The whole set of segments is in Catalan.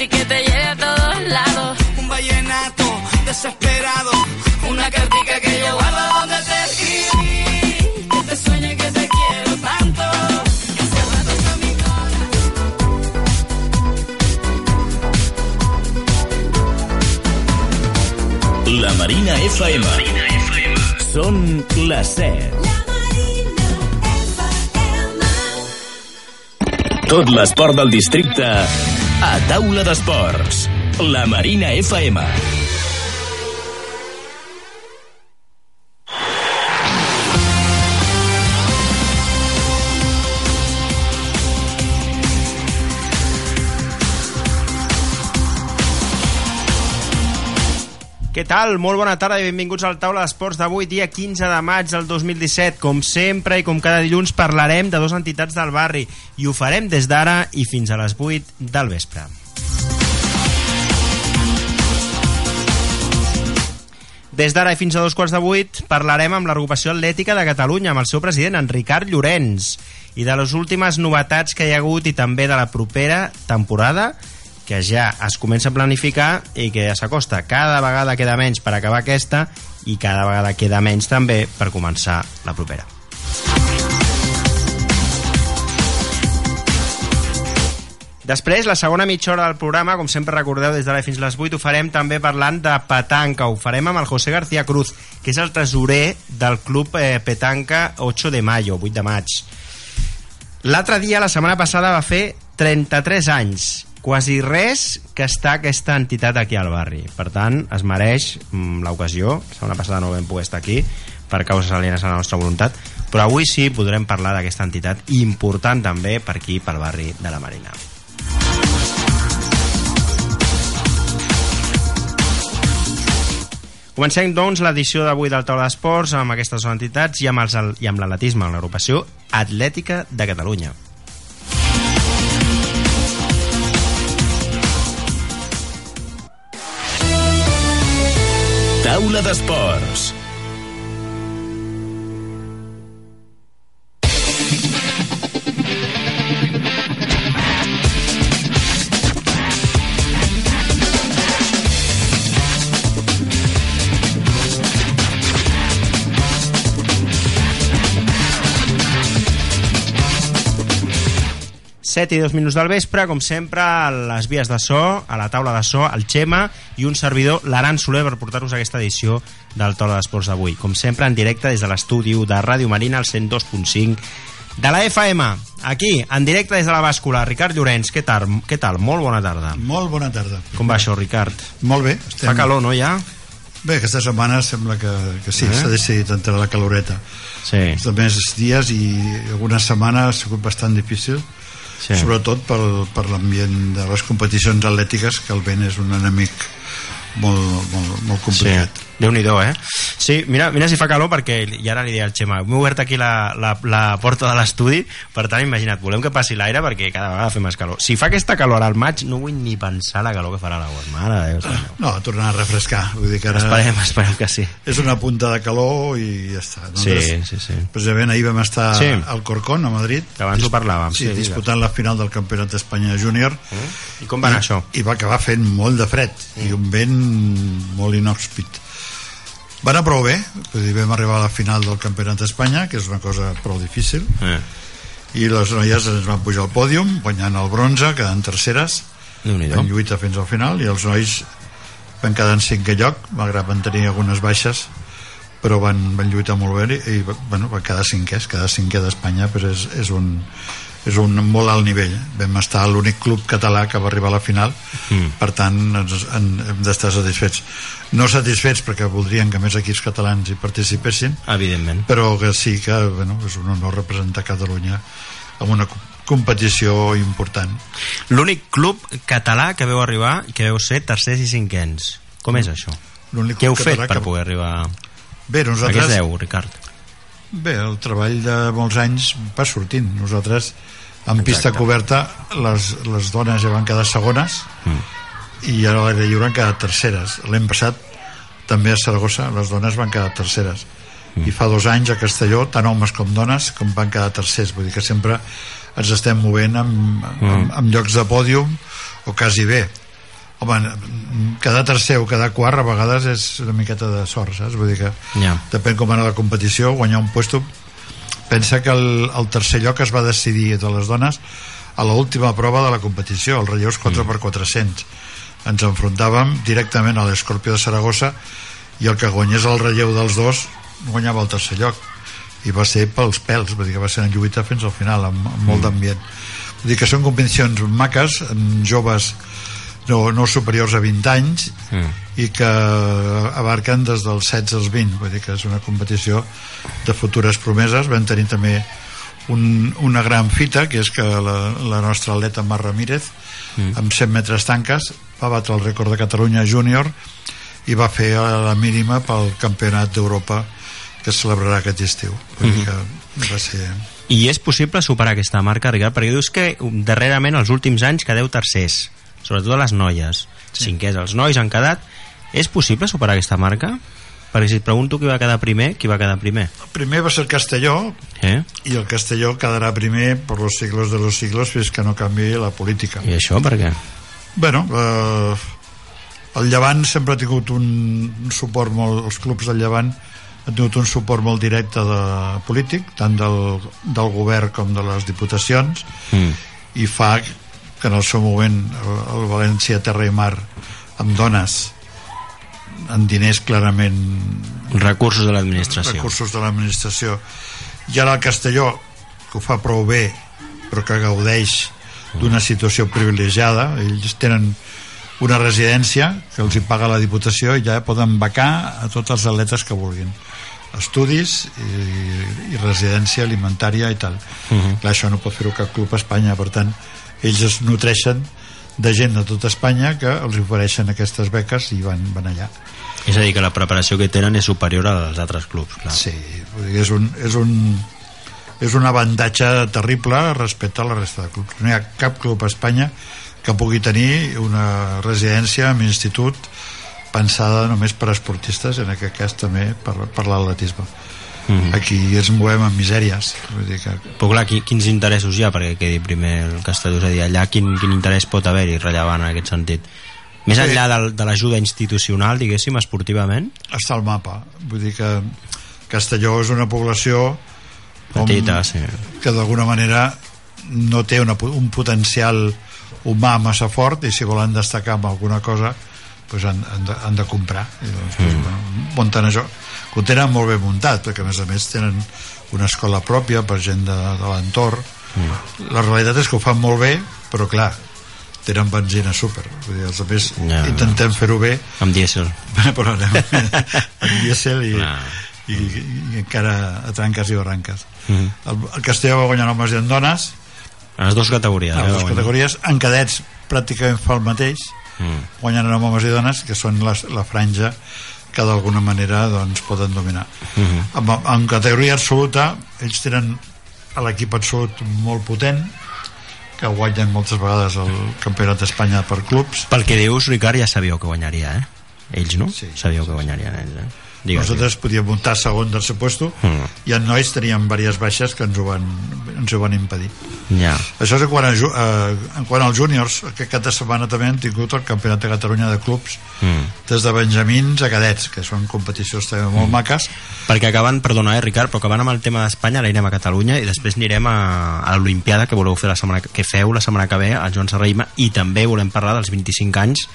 taxi que te lleve a todos lados. Un vallenato desesperado, una cartica que yo guardo donde te escribí. Que te sueñe que te quiero tanto. Que mi corazón. La Marina FM. Són les 7. Tot l'esport del districte a taula d'esports. La Marina FM. Què tal? Molt bona tarda i benvinguts al Taula d'Esports d'avui, dia 15 de maig del 2017. Com sempre i com cada dilluns parlarem de dues entitats del barri i ho farem des d'ara i fins a les 8 del vespre. Des d'ara i fins a dos quarts de vuit parlarem amb l'agrupació atlètica de Catalunya, amb el seu president, en Ricard Llorenç, i de les últimes novetats que hi ha hagut i també de la propera temporada que ja es comença a planificar i que ja s'acosta. Cada vegada queda menys per acabar aquesta i cada vegada queda menys també per començar la propera. Després, la segona mitja hora del programa, com sempre recordeu, des d'ara fins a les 8, ho farem també parlant de petanca. Ho farem amb el José García Cruz, que és el tresorer del club eh, Petanca 8 de mayo, 8 de maig. L'altre dia, la setmana passada, va fer 33 anys. Quasi res que està aquesta entitat aquí al barri. Per tant, es mereix mm, l'ocasió. La setmana passada no vam poder estar aquí per causes alienes a la nostra voluntat, però avui sí podrem parlar d'aquesta entitat important també per aquí, pel barri de la Marina. Comencem, doncs, l'edició d'avui del Taula d'Esports amb aquestes entitats i amb, els, i amb l'atletisme, amb l'agrupació Atlètica de Catalunya. Taula d'esports. Set i dos minuts del vespre, com sempre, a les vies de so, a la taula de so, el Xema i un servidor, l'Aran Soler, per portar-vos aquesta edició del Taula d'Esports d'avui. Com sempre, en directe des de l'estudi de Ràdio Marina, al 102.5 de la FM. Aquí, en directe des de la bàscula. Ricard Llorenç, què tal? Què tal? Molt bona tarda. Molt bona tarda. Com va això, Ricard? Molt bé. Fa calor, no, ja? Bé, aquesta setmana sembla que, que sí, Eh? s'ha decidit entrar la caloreta. Sí. Els més dies i algunes setmanes ha sigut bastant difícil, sí. sobretot pel, per l'ambient de les competicions atlètiques, que el vent és un enemic molt, molt, molt complicat. Sí. Déu nhi eh? Sí, mira, mira si fa calor perquè, i ara li diré al Xema, m'he obert aquí la, la, la porta de l'estudi, per tant, imagina't, volem que passi l'aire perquè cada vegada fa més calor. Si fa aquesta calor al maig, no vull ni pensar la calor que farà l'agost. Mare de Déu, senyor. No, tornar a refrescar. Vull dir que ara Esperem, esperem que sí. és una punta de calor i ja està. Sí, sí, sí. Precisament ahir vam estar Sí. al Corcón, a Madrid. Que abans ho parlàvem, Sí, sí, digues. disputant la final del Campionat d'Espanya Júnior. I com va anar això? I va acabar fent molt de fred i un vent molt inhòspit. Va anar prou bé, vull dir, vam arribar a la final del Campionat d'Espanya, que és una cosa prou difícil, Eh. i les noies ens van pujar al pòdium, guanyant el bronze, quedant terceres, en lluita fins al final, i els nois van quedar en cinquè lloc, malgrat van tenir algunes baixes, però van, van lluitar molt bé. I, i bueno, van quedar cinquers, quedar cinquè d'Espanya però és, és, un, és un molt alt nivell vam estar l'únic club català que va arribar a la final Mm. per tant ens, en, hem d'estar satisfets no satisfets perquè voldrien que més equips catalans hi participessin Evidentment. però que sí que bueno, és un honor representar Catalunya en una co- competició important L'únic club català que veu arribar, que veu ser tercers i cinquens. Com és això? L'únic Què heu fet per que- poder arribar... bé, A què es nosaltres deu, Ricard? Bé, el treball de molts anys va sortint. Nosaltres, en pista coberta, les, les dones ja van quedar segones Mm. i ara a l'aire lliure han quedat terceres. L'any passat, també a Saragossa, les dones van quedar terceres. Mm. I fa dos anys a Castelló, tant homes com dones, com van quedar tercers. Vull dir que sempre ens estem movent amb, amb, Mm. amb llocs de pòdium o quasi bé. Home, cada tercer o cada quart a vegades és una miqueta de sort, saps? Vull dir que Ja. depèn com anar la competició, guanyar un puesto pensa que el, el tercer lloc es va decidir de les dones a l'última prova de la competició, el relleus 4 per 400 ens enfrontàvem directament a l'Escorpió de Saragossa i el que guanyés el relleu dels dos guanyava el tercer lloc. I va ser pels pèls, vull dir que va ser en lluita fins al final, amb, amb molt d'ambient. Vull dir que són competicions maques joves no, no superiors a 20 anys Mm. i que abarquen des dels 16 als 20 vull dir que és una competició de futures promeses vam tenir també un, una gran fita que és que la, la nostra atleta Mar Ramírez mm. amb 100 metres tanques va batre el rècord de Catalunya júnior i va fer la mínima pel campionat d'Europa que es celebrarà aquest estiu vull dir que va ser I és possible superar aquesta marca, Ricard? Perquè dius que darrerament, els últims anys, quedeu tercers, sobretot a les noies. Sí. Cinquers, els nois han quedat. És possible superar aquesta marca? Perquè si et pregunto qui va quedar primer, qui va quedar primer? el primer va ser Castelló Eh? i el Castelló quedarà primer per los siglos de los siglos fins que no canvi la política I això per què? Bueno, eh, el Llevant sempre ha tingut un, un suport molt, els clubs del Llevant han tingut un suport molt directe de polític, tant del, del govern com de les diputacions Mm. i fa que en el seu moment el, el València Terra i Mar amb dones amb diners clarament Recursos de l'administració. recursos de l'administració i ara el Castelló que ho fa prou bé però que gaudeix d'una situació privilegiada ells tenen una residència que els hi paga la Diputació i ja poden becar a tots els atletes que vulguin estudis i, i residència alimentària i tal uh -huh. clar, això no pot fer-ho cap club a Espanya per tant, ells es nutreixen de gent de tota Espanya que els ofereixen aquestes beques i van, van allà És a dir, que la preparació que tenen és superior als altres clubs, clar. Sí, és un, és un, és un avantatge terrible respecte a la resta de clubs. No hi ha cap club a Espanya que pugui tenir una residència amb institut pensada només per a esportistes, en aquest cas també per, per l'atletisme. Mm. Aquí ens movem amb misèries. Vull dir que Però clar, qui- quins interessos hi ha perquè quedi primer el Castelló? És a dir, allà quin, quin interès pot haver-hi rellevant en aquest sentit? Més Sí. enllà del, de l'ajuda institucional, diguéssim, esportivament? està al mapa. Vull dir que Castelló és una població com- Petita, sí. que d'alguna manera no té una, un potencial humà massa fort i si volen destacar amb alguna cosa doncs han, han, de, han de comprar i doncs, mm. bueno, munten això que ho tenen molt ben muntat perquè a més a més tenen una escola pròpia per gent de, de l'entorn mm. la realitat és que ho fan molt bé però clar, tenen benzina súper vull dir, els altres Ja. intentem fer-ho bé Amb dièsel. però anem amb dièsel i, Ah. i, i, encara a tranques i barranques Mhm. el, el Castelló va guanyar homes i en dones En les dues categories. en eh, les dues categories en cadets pràcticament fa el mateix Mm. guanyant en homes i dones que són les, la franja que d'alguna manera doncs, poden dominar Mhm. en, en categoria absoluta ells tenen l'equip absolut molt potent que guanyen moltes vegades el campionat d'Espanya per clubs Pel que dius, Ricard, ja sabíeu que guanyaria, eh? Ells, no? Sí, sabíeu que guanyarien ells, eh? Digues, nosaltres podíem muntar segon tercer puesto Mm. i en nois teníem diverses baixes que ens ho van, ens ho van impedir digues. Ja. això és en quant, a, eh, en quant als júniors aquest cap de setmana també hem tingut el campionat de Catalunya de clubs Mm. des de benjamins a cadets que són competicions també molt maques Perquè acabant, perdona, eh, Ricard, però acabant amb el tema d'Espanya, ara anirem a Catalunya i després anirem a, a l'Olimpiada que voleu fer la setmana que feu la setmana que ve al Joan Serraïma i també volem parlar dels 25 anys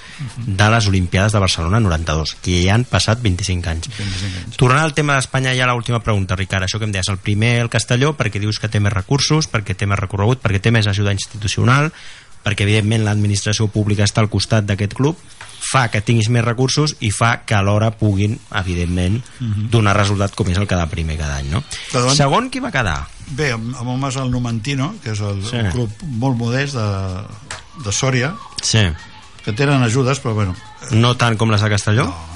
de les Olimpiades de Barcelona 92, que ja han passat 25 anys. 25 anys. Tornant al tema d'Espanya, ja l'última pregunta, Ricard. Això que em deies, el primer, el Castelló, perquè dius que té més recursos, perquè té més recorregut, perquè té més ajuda institucional, perquè, evidentment, l'administració pública està al costat d'aquest club, fa que tinguis més recursos i fa que alhora puguin, evidentment, donar resultat com és el cada primer cada any, no? Però Segon, qui va quedar? bé, amb, amb homes el Numantino que és el, Sí. un club molt modest de, de Sòria Sí. que tenen ajudes però bueno No tant com les de Castelló? no,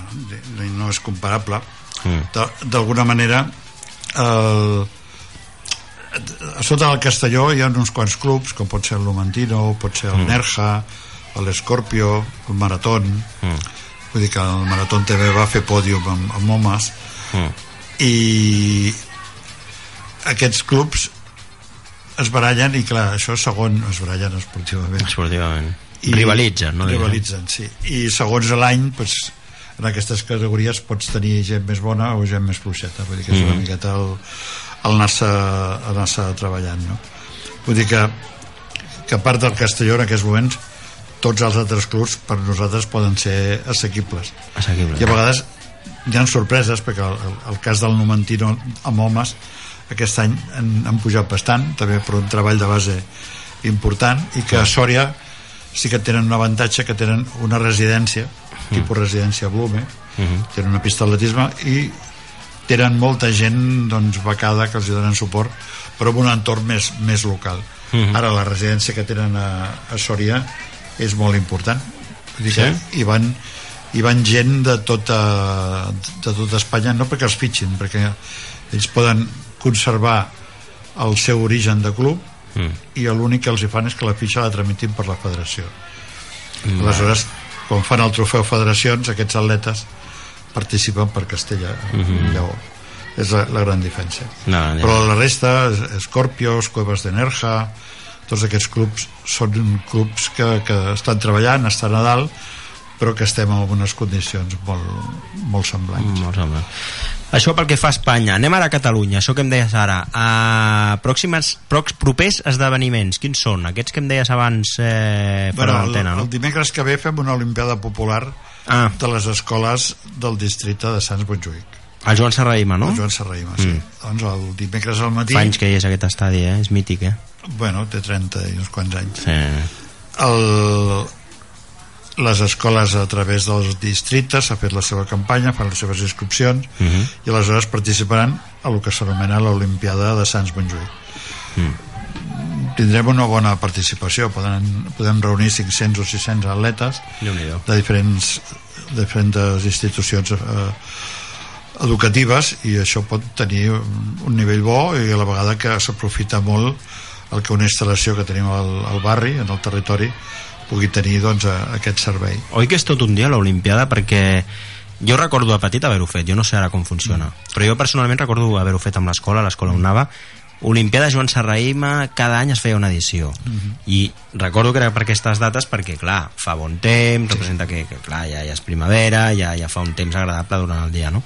no és comparable Mm. D'alguna manera el, a sota del Castelló hi ha uns quants clubs com pot ser el Numantino, pot ser el Nerja l'Escorpio, el Maratón Mm. vull dir que el Maratón també va fer pòdium amb, amb homes Mm. i aquests clubs es barallen i clar, això segon es barallen esportivament Esportivament. Rivalitzen, no? Rivalitzen, sí. I segons l'any, doncs, en aquestes categories pots tenir gent més bona o gent més fluixeta. Vull dir que és una Mhm. miqueta el, el anar-se anar treballant, no? Vull dir que, que a part del Castelló en aquests moments tots els altres clubs per nosaltres poden ser assequibles. Assequible. I a vegades hi ha sorpreses, perquè el, el, el cas del Numantino amb homes aquest any han, han pujat bastant, també per un treball de base important, i que a Sòria sí que tenen un avantatge, que tenen una residència, tipus residència Blume, tenen una pista d'atletisme i tenen molta gent doncs, becada que els donen suport però en un entorn més, més local. Ara la residència que tenen a, a Sòria és molt important Vull dir que hi van, hi van gent de tota, de tota Espanya no perquè els fitxin perquè ells poden conservar el seu origen de club Mm. i l'únic que els hi fan és que la fitxa la tramitin per la federació. Aleshores quan fan el trofeu federacions aquests atletes participen per Castella Mhm. Lleó és la, la gran diferència No, no, però la resta, Scorpios, Cuevas de Nerja tots aquests clubs són clubs que, que estan treballant, estan a dalt però que estem en unes condicions molt, molt semblants Molt semblant. Això pel que fa a Espanya. Anem ara a Catalunya, això que em deies ara. Uh, pròximes, prox, propers esdeveniments, quins són? Aquests que em deies abans eh, fora bueno, l'antena, no? el dimecres que ve fem una olimpiada popular Ah. de les escoles del districte de Sants Montjuïc El Joan Serraïma, no? el Joan Serraïma, sí. Mm. doncs el dimecres al matí Fa anys que hi és aquest estadi, eh? És mític, eh? bueno, té 30 i uns quants anys Sí. el, les escoles a través dels districtes s'ha fet la seva campanya, fan les seves inscripcions Mhm. i aleshores participaran a el que s'anomena l'Olimpiada de Sants Montjuïc Mm. tindrem una bona participació podem, podem reunir 500 o 600 atletes de diferents, de diferents institucions eh, educatives i això pot tenir un, un nivell bo i a la vegada que s'aprofita molt el que una instal·lació que tenim al, al barri, en el territori pugui tenir doncs, aquest servei Oi que és tot un dia l'Olimpiada perquè jo recordo de petit haver-ho fet, jo no sé ara com funciona, Mm. però jo personalment recordo haver-ho fet amb l'escola, a l'escola on anava, Olimpiada Joan Serraïma, cada any es feia una edició. Mm-hmm. I recordo que era per aquestes dates perquè, clar, fa bon temps, representa que, que clar, ja, ja és primavera, ja, ja fa un temps agradable durant el dia, no?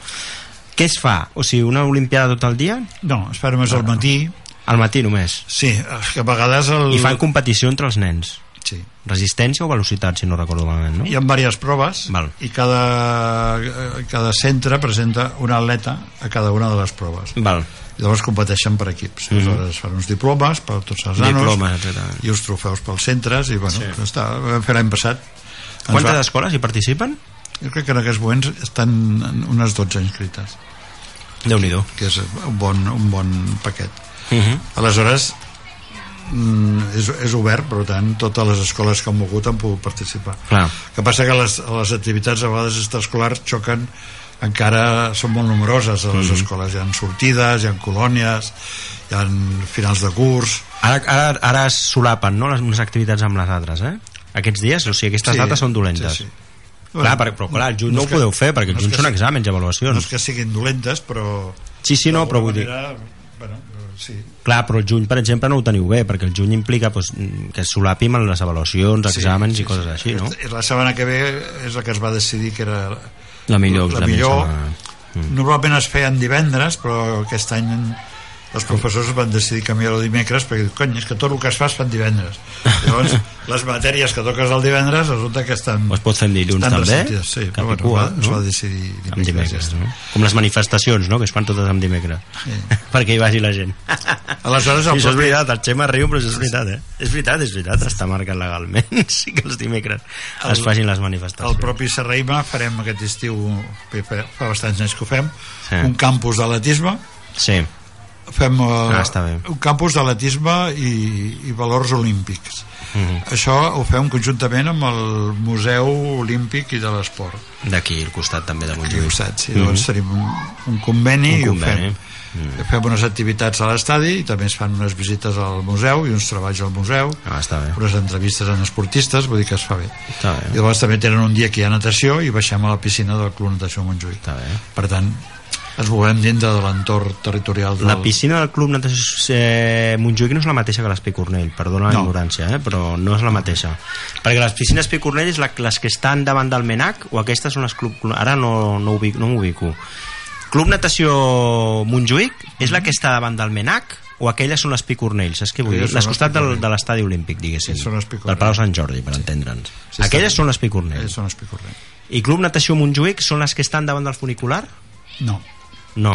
Què es fa? O sigui, una Olimpiada tot el dia? no, es fa només al matí Al matí només. sí, que a vegades el... I fan competició entre els nens. Sí. Resistència o velocitat, si no recordo malament, no? hi ha diverses proves Val. i cada, eh, cada centre presenta un atleta a cada una de les proves Val. i llavors competeixen per equips Mhm. aleshores fan uns diplomes per tots els nanos exactament. i uns trofeus pels centres i bueno, Sí. està, vam fer l'any passat Quantes va- escoles hi participen? jo crec que en aquests moments estan unes 12 inscrites déu nhi que és un bon, un bon paquet Uh -huh. aleshores mm, és, és obert per tant totes les escoles que han mogut han pogut participar Clar. El que passa que les, les activitats a vegades extraescolars xoquen encara són molt nombroses a les Mhm. escoles hi ha sortides, hi ha colònies hi ha finals de curs Ara, ara, ara es solapen no, les unes activitats amb les altres, eh? Aquests dies, o sigui, aquestes Sí, dates són dolentes. sí, sí. Clar, per, però clar, al juny no, és ho podeu fer, perquè no és juny que són exàmens i no avaluacions. és que siguin dolentes però Sí, sí, no, però vull dir... manera, bueno, sí, Clar, però el juny, per exemple, no ho teniu bé, perquè el juny implica pues, que es solapin amb les avaluacions, Sí, exàmens sí, i coses sí. així, no? I La setmana que ve és la que es va decidir que era La millor, la, la millor. Mm. Normalment es feien divendres, però aquest any els professors van decidir canviar-ho dimecres perquè, cony, és que tot el que es fa es fan divendres. Llavors, les matèries que toques el divendres resulta que estan... O es pot fer en dilluns també? Sí, però bueno, cua, es va, es no? va decidir dimecres. Dimecres, ja no? Com les manifestacions, no?, que es fan totes amb dimecres. Sí. perquè hi vagi la gent. Aleshores, el Sí, això és veritat, el Xema riu, però això és veritat, eh? És veritat, és veritat, està marcat legalment. sí que els dimecres es El- facin les El manifestacions. propi Serraïma farem aquest estiu, fa bastants anys que ho fem, Sí. un campus d'atletisme, Sí, fem uh, Ah, un campus d'atletisme i, i valors olímpics. Mhm. Això ho fem conjuntament amb el Museu Olímpic i de l'Esport. d'aquí al costat també de Montjuïc. al costat, sí. Llavors tenim un, un conveni Un i conveni. ho fem. Mm. Fem unes activitats a l'estadi i també es fan unes visites al museu i uns treballs al museu, Ah, està bé. unes entrevistes amb esportistes, vull dir que es fa bé. Està bé. I llavors també tenen un dia que hi ha natació i baixem a la piscina del Club Natació Montjuïc. Per tant, ens movem dintre de l'entorn territorial del... La piscina del Club Natació eh, Montjuïc no és la mateixa que l'Espi Cornell, perdona la No. ignorància, eh, però no és la mateixa. Perquè les piscines Pi Cornell és la, les que estan davant del MENAC o aquestes són les club... Ara no, no, ubico, no m'ubico. Club Natació Montjuïc és la que està davant del MENAC o aquelles són les Pi Cornell, saps què vull dir? Les les costat del, de l'estadi olímpic, diguéssim. Sí, les del Palau. Sant Jordi, per entendre'ns. Sí, aquelles està- són les Pi Cornell. Eh, són espicorrent. I Club Natació Montjuïc són les que estan davant del funicular? No. No.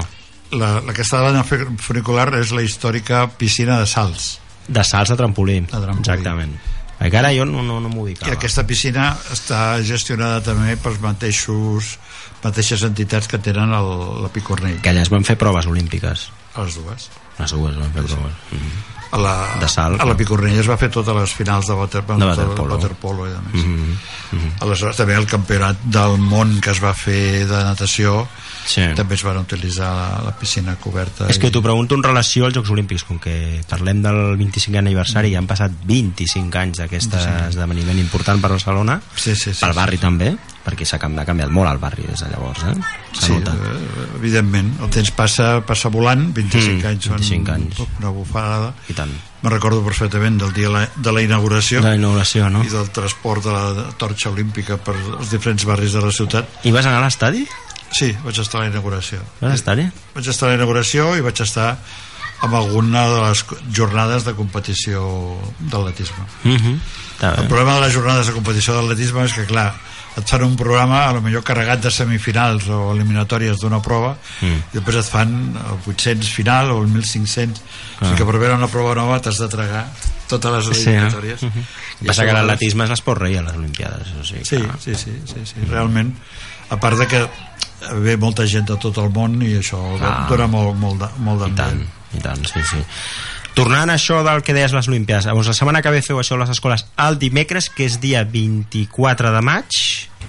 La, la que està davant del funicular és la històrica piscina de salts. De salts de trampolí. De trampolí. Exactament. Encara jo no, no, no m'ubicava. I aquesta piscina està gestionada també pels mateixos mateixes entitats que tenen el, la Picornell, Que allà es van fer proves olímpiques. a les dues. Les dues van fer proves. Mm -hmm. A la, De salt. a la Picornell es va fer totes les finals de, water, De waterpolo. waterpolo i de més. Mm -hmm. Aleshores també el campionat del món que es va fer de natació Sí. també es van utilitzar la, la piscina coberta És que i- t'ho pregunto en relació als Jocs Olímpics, com que parlem del 25è aniversari i han passat 25 anys d'aquest esdeveniment important per Barcelona, Sí, sí, sí, pel barri sí. també, perquè s'ha canviat, canviat molt el barri des de llavors, eh? Sí, notat. eh, evidentment el temps passa, passa volant 25 Mm, anys són 25 anys. una bufada I tant. me'n recordo perfectament del dia de la inauguració De la inauguració, no? i del transport de la torxa olímpica per els diferents barris de la ciutat I vas anar a l'estadi? Sí, vaig estar a la inauguració Vas estar-hi? vaig estar a la inauguració i vaig estar amb alguna de les jornades de competició d'atletisme Mm -hmm. Està el problema de les jornades de competició d'atletisme és que, clar, et fan un programa a lo millor carregat de semifinals o eliminatòries d'una prova Mm. i després et fan el 800 final o el 1500 o sigui que per veure una prova nova t'has de tragar totes les Sí, eh? eliminatòries Mhm. I Passa que l'atletisme és l'esport rei a les Olimpiades, o sigui sí, que... sí, sí, sí, sí, realment a part de que ve molta gent de tot el món i això Ah. dona molt, molt, de, molt I tant, d'ambient i tant, sí, sí. Tornant a això del que deies les Olimpiades, llavors la setmana que ve feu això a les escoles el dimecres, que és dia 24 de maig,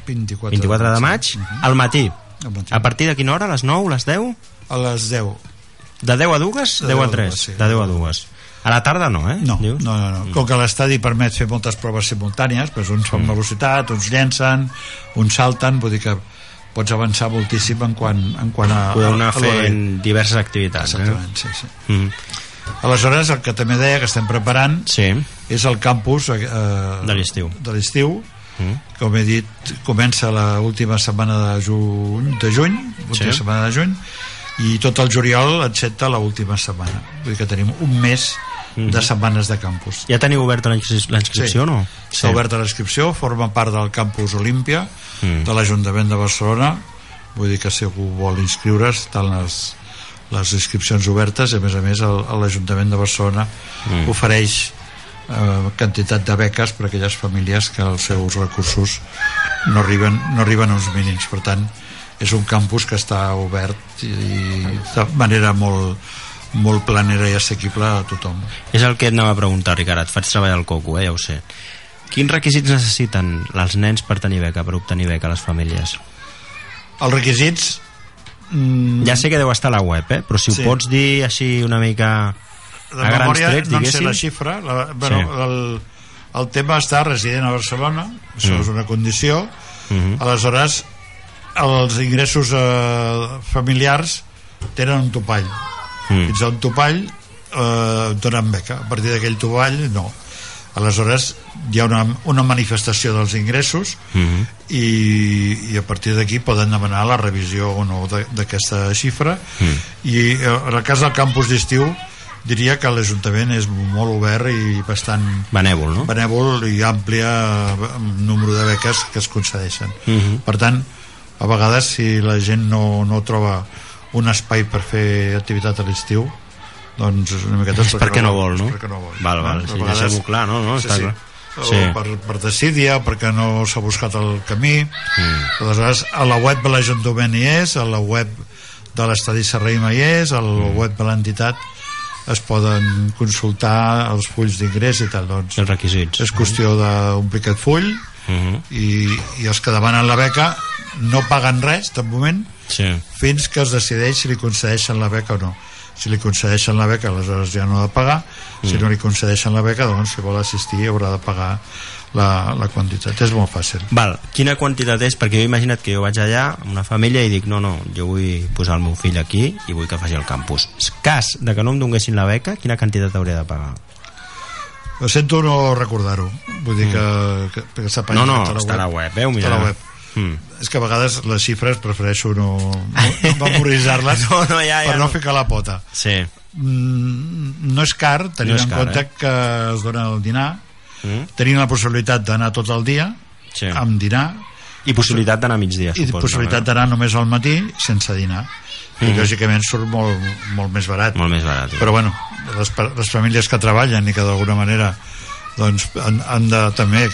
24, 24 de maig, al matí. Al matí. A partir de quina hora? A les 9, a les 10? a les 10 De 10 a 2? De 10 a 10 a 3? 2, sí. De 10 a 2. A la tarda no, eh? No, Dius? no, no, no. Com que l'estadi permet fer moltes proves simultànies, doncs uns Mm. fan velocitat, uns llencen, uns salten, vull dir que pots avançar moltíssim en quant, en quant a... Podeu anar a- a fent diverses activitats. Exactament, sí, sí. Eh? Mm. Aleshores, el que també deia que estem preparant Sí. és el campus eh, De l'estiu. de l'estiu Mm. com he dit, comença la última setmana de juny, de juny última Sí. setmana de juny i tot el juliol excepte l'última setmana vull dir que tenim un mes Mhm. de setmanes de campus Ja teniu oberta la inscri- la inscripció o no? Està oberta la inscripció, forma part del campus Olímpia Mm. de l'Ajuntament de Barcelona vull dir que si algú vol inscriure's estan les, les inscripcions obertes i a més a més l'Ajuntament de Barcelona Mm. ofereix eh, quantitat de beques per a aquelles famílies que els seus recursos no arriben, no arriben a uns mínims per tant és un campus que està obert i, i de manera molt, molt planera i assequible a tothom És el que et anava a preguntar, Ricard. Et faig treballar el coco, eh? ja ho sé. Quins requisits necessiten els nens per tenir beca, per obtenir beca a les famílies? els requisits mm, Ja sé que deu estar a la web, eh? però si Sí. ho pots dir així una mica de a grans trets, no sé la xifra la, bueno, Sí. el, el tema està resident a Barcelona això Mm. és una condició Mhm. aleshores els ingressos eh, familiars tenen un topall Mm. fins a un topall eh, donen beca a partir d'aquell topall no aleshores hi ha una, una manifestació dels ingressos Mhm. i, i a partir d'aquí poden demanar la revisió o no d'aquesta xifra Mm. i eh, en el cas del campus d'estiu diria que l'Ajuntament és molt obert i bastant benèvol, no? benèvol i àmplia eh, número de beques que es concedeixen Mhm. per tant, a vegades si la gent no, no troba un espai per fer activitat a l'estiu doncs una miqueta És perquè no vol, no? perquè no vol Val, val, A sí, vegades- deixem-ho clar, no? no? sí, Està sí. clar. O Sí. per, per desídia, perquè no s'ha buscat el camí Mm. aleshores a la web de l'Ajuntament hi és a la web de l'Estadi Serraïma hi és a la Mm. web de l'entitat es poden consultar els fulls d'ingrés i tal doncs Els requisits. és qüestió d'omplir aquest full Mhm. i, i els que demanen la beca no paguen res de moment Sí. fins que es decideix si li concedeixen la beca o no si li concedeixen la beca aleshores ja no ha de pagar si Mm. no li concedeixen la beca doncs si vol assistir haurà de pagar la, la quantitat és molt fàcil Val, quina quantitat és? Perquè jo he imaginat que jo vaig allà amb una família i dic, no, no, jo vull posar el meu fill aquí i vull que faci el campus. Cas de que no em donguessin la beca, quina quantitat hauria de pagar? Ho sento no recordar-ho vull dir que, que, que Mm. No, no, està a la web, eh? Està a la web Mm. és que a vegades les xifres prefereixo no, no, no memoritzar-les No, no, ja, ja, per no, no. ficar la pota Sí. mm, no és car tenint No és en car, compte eh? que es dona el dinar Mm? tenint la possibilitat d'anar tot el dia sí. amb dinar I possibilitat d'anar a migdia, i suposo. possibilitat no? d'anar només al matí sense dinar i Mhm. lògicament surt molt, molt més barat Molt més barat. però bueno, les, les famílies que treballen i que d'alguna manera doncs, han, han de també eh,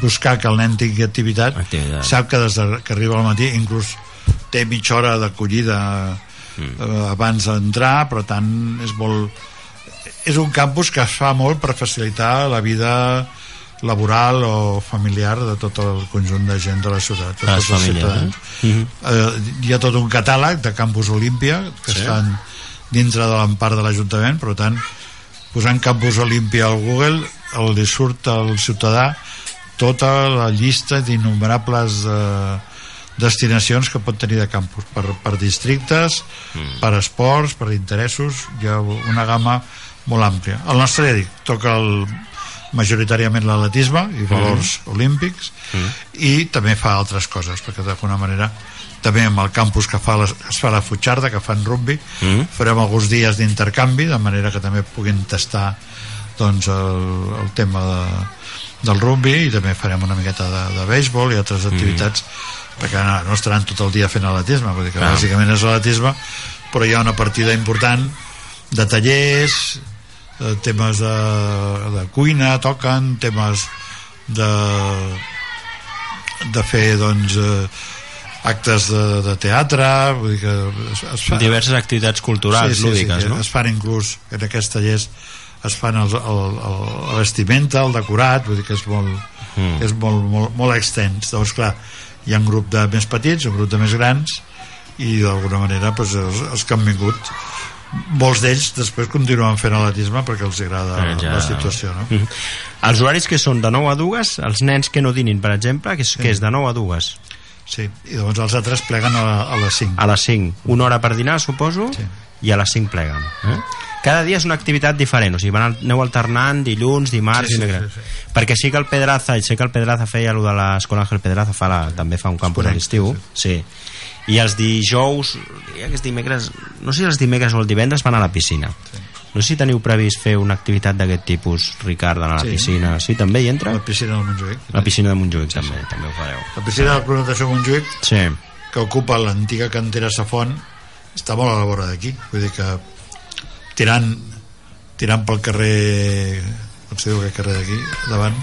buscar que el nen tingui activitat, Activitat. sap que des de, que arriba al matí inclús té mitja hora d'acollida Mm. eh, abans d'entrar però tant és molt és un campus que es fa molt per facilitar la vida laboral o familiar de tot el conjunt de gent de la ciutat de les tots els ciutadans eh? Mhm. eh, hi ha tot un catàleg de campus Olímpia que Sí. estan dintre de l'empart de l'Ajuntament per tant, posant campus Olímpia al Google el li surt al ciutadà tota la llista d'innombrables eh, destinacions que pot tenir de campus per, per districtes, Mm. per esports, per interessos hi ha una gamma molt àmplia el nostre, ja dic, toca el, majoritàriament l'atletisme i valors olímpics i també fa altres coses perquè d'alguna manera també amb el campus que fa les, es fa la futxarda que fan rugby Mm. farem alguns dies d'intercanvi de manera que també puguin tastar doncs el, el tema de, del rugby i també farem una miqueta de, de béisbol i altres activitats perquè no, no estaran tot el dia fent atletisme vull dir que Clar. bàsicament és atletisme però hi ha una partida important de tallers de temes de, de cuina toquen temes de de fer doncs eh, actes de, de teatre vull dir que es, es fa, Diverses activitats culturals, lúdiques, que no? es fan inclús en aquests tallers es fan el, el, el, la vestimenta, el decorat vull dir que és molt, Mm. és molt, molt, molt extens llavors clar, hi ha un grup de més petits un grup de més grans i d'alguna manera doncs, els, els que han vingut molts d'ells després continuen fent atletisme perquè els agrada Eh, ja- la situació no? Mhm. Els horaris que són de 9 a 2, els nens que no dinin, per exemple, que és, que és de 9 a 2, sí, i llavors els altres pleguen a, a les 5 a les 5, una hora per dinar, suposo, Sí. i a les 5 pleguen. Eh? Cada dia és una activitat diferent, o sigui, van, aneu alternant dilluns, dimarts, Sí, sí, dimecres. sí, Perquè sí que el Pedraza, i sé que el Pedraza feia allò de l'escola Ángel Pedraza, fa la, també fa un campus a l'estiu, sí. I els dijous, i aquests dimecres, no sé si els dimecres o el divendres van a la piscina. No sé si teniu previst fer una activitat d'aquest tipus, Ricard, anar a la Sí. piscina. Sí, també hi entra? la piscina del Montjuïc La piscina de Montjuïc també, també ho fareu. la piscina del Club Natació Montjuïc Sí. que ocupa l'antiga cantera Safont està molt a la vora d'aquí vull dir que tirant tirant pel carrer com se diu aquest carrer d'aquí davant,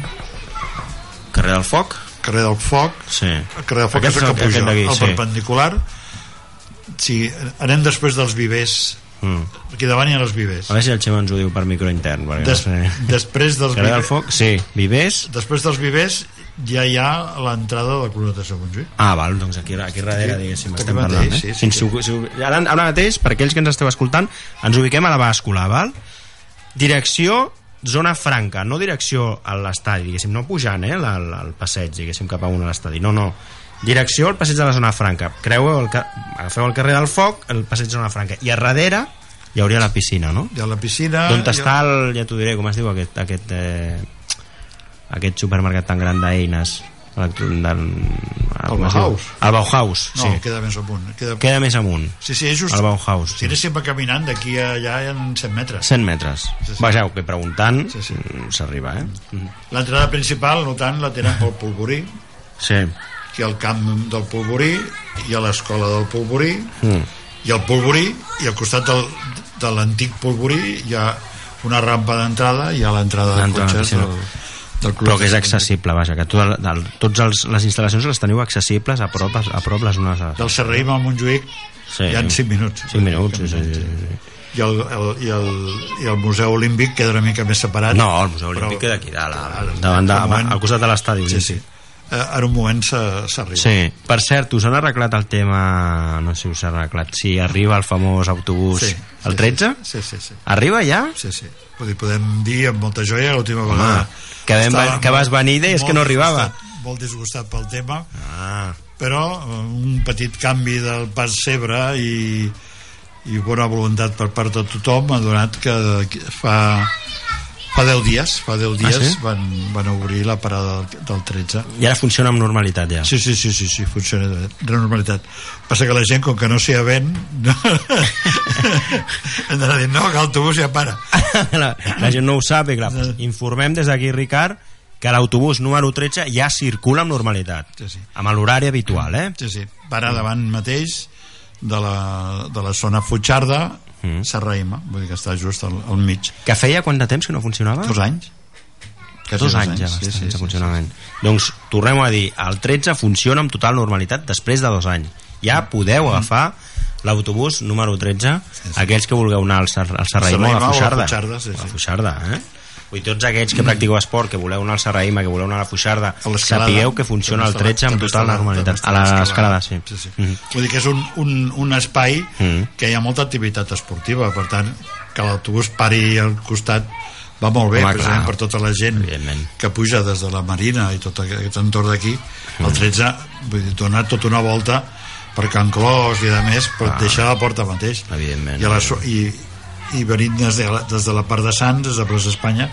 Carrer del Foc? carrer del Foc Sí. el carrer del Foc Aquest és el que puja el sí. perpendicular si anem després dels vivers Mm. aquí davant hi ha els vivers A veure si el Xema ens ho diu per micro intern, perquè Des, no sé... després dels Carrer del vivers Foc? Sí. Vivers? després dels vivers ja hi ha l'entrada del Club Natació Montjuïc Ah, val, doncs aquí, aquí darrere, Aquí- diguéssim, aquí estem mateix, parlant. Eh? sí, sí, si, si, si, ara, ara mateix, per aquells que ens esteu escoltant, ens ubiquem a la bàscula, val? Direcció zona franca, no direcció a l'estadi, diguéssim, no pujant, eh, la- la- el passeig, diguéssim, cap amunt a l'estadi, no, no. Direcció al passeig de la zona franca. Creueu el, agafeu el carrer del Foc, el passeig de la zona franca. I a darrere hi hauria la piscina, no? hi ha la piscina D'on hi ha- està el, ja t'ho diré, com es diu aquest, aquest, eh, aquest supermercat tan gran d'eines? El, del, el? Bauhaus. El Bauhaus, no, sí. queda més amunt queda... Queda més amunt. Sí, sí, és just... El Bauhaus. Si anéssim caminant, d'aquí a allà hi ha 100 metres. 100 metres. Sí, sí. Vegeu que preguntant Sí, sí. mm, s'arriba, eh? Mm. L'entrada principal, no tant, la tenen pel Polvorí, Sí. que al camp del Polvorí, hi ha l'escola del Polvorí, Mm. i al Polvorí, i al costat del, de l'antic Polvorí hi ha una rampa d'entrada, hi ha l'entrada de cotxes sí. del, del club. Però que és accessible, vaja, que tot el, del, tots els, les instal·lacions les teniu accessibles a prop, a prop les unes a Del Serraïm al Montjuïc Sí. hi ha 5 minuts. 5 minuts, sí, sí, sí, sí. I el, el, i, el, I el Museu Olímpic queda una mica més separat. No, el Museu Però- Olímpic queda aquí dalt, davant de, de moment- al costat de l'estadi Sí, sí. Eh, en un moment se- s'arriba Sí, per cert, us han arreglat el tema... No sé si us han arreglat. Si arriba el famós autobús... Sí, el sí, 13? sí, sí, sí. Arriba ja? sí, sí. Vull dir, podem dir amb molta joia l'última vegada que vam- estava que vas venir i deies molt que no arribava. disgustat, molt disgustat pel tema Ah, però eh, un petit canvi del pas Cebre i, i bona voluntat per part de tothom ha donat que fa fa 10 dies, fa 10 dies Ah, sí? van, van obrir la parada del, del 13 I ara funciona amb normalitat ja. Sí, sí, sí, sí, sí funciona de, de normalitat. Passa que la gent, com que no s'hi ven, no... hem d'anar dient, no, que l'autobús ja para. la, la gent no ho sap i clar, pues, informem des d'aquí, Ricard, que l'autobús número 13 ja circula amb normalitat. Sí, sí. Amb l'horari habitual, eh? Sí, sí, para davant mateix de la, de la zona Futxarda, Mm. Serraïma, vull dir que està just al, al mig. Que feia quant de temps que no funcionava? Dos anys. Quasi dos anys ja va estar sense funcionament. Doncs tornem a dir, el 13 funciona amb total normalitat després de dos anys. Ja podeu agafar l'autobús número 13, aquells que vulgueu anar al, Ser al a o a Fuixarda. Fuixarda, sí, sí. A Fuixarda, eh? Vull tots aquells que practiqueu esport, que voleu anar al Serraïm, que voleu anar a la Fuixarda, sapigueu que funciona el També 13 amb total normalitat. A l'escalada, sí. sí, sí. Mhm. Vull dir que és un, un, un espai Mm. que hi ha molta activitat esportiva, per tant, que l'autobús pari al costat va molt bé, Home, precisament clar. per tota la gent que puja des de la Marina i tot aquest entorn d'aquí, el 13 vull dir, dona tota una volta per Can Clos i de més, però et deixa a la porta mateix. Evidentment. I, a la, i, i venint des de, la, des de la part de Sants, des de Plaça Espanya,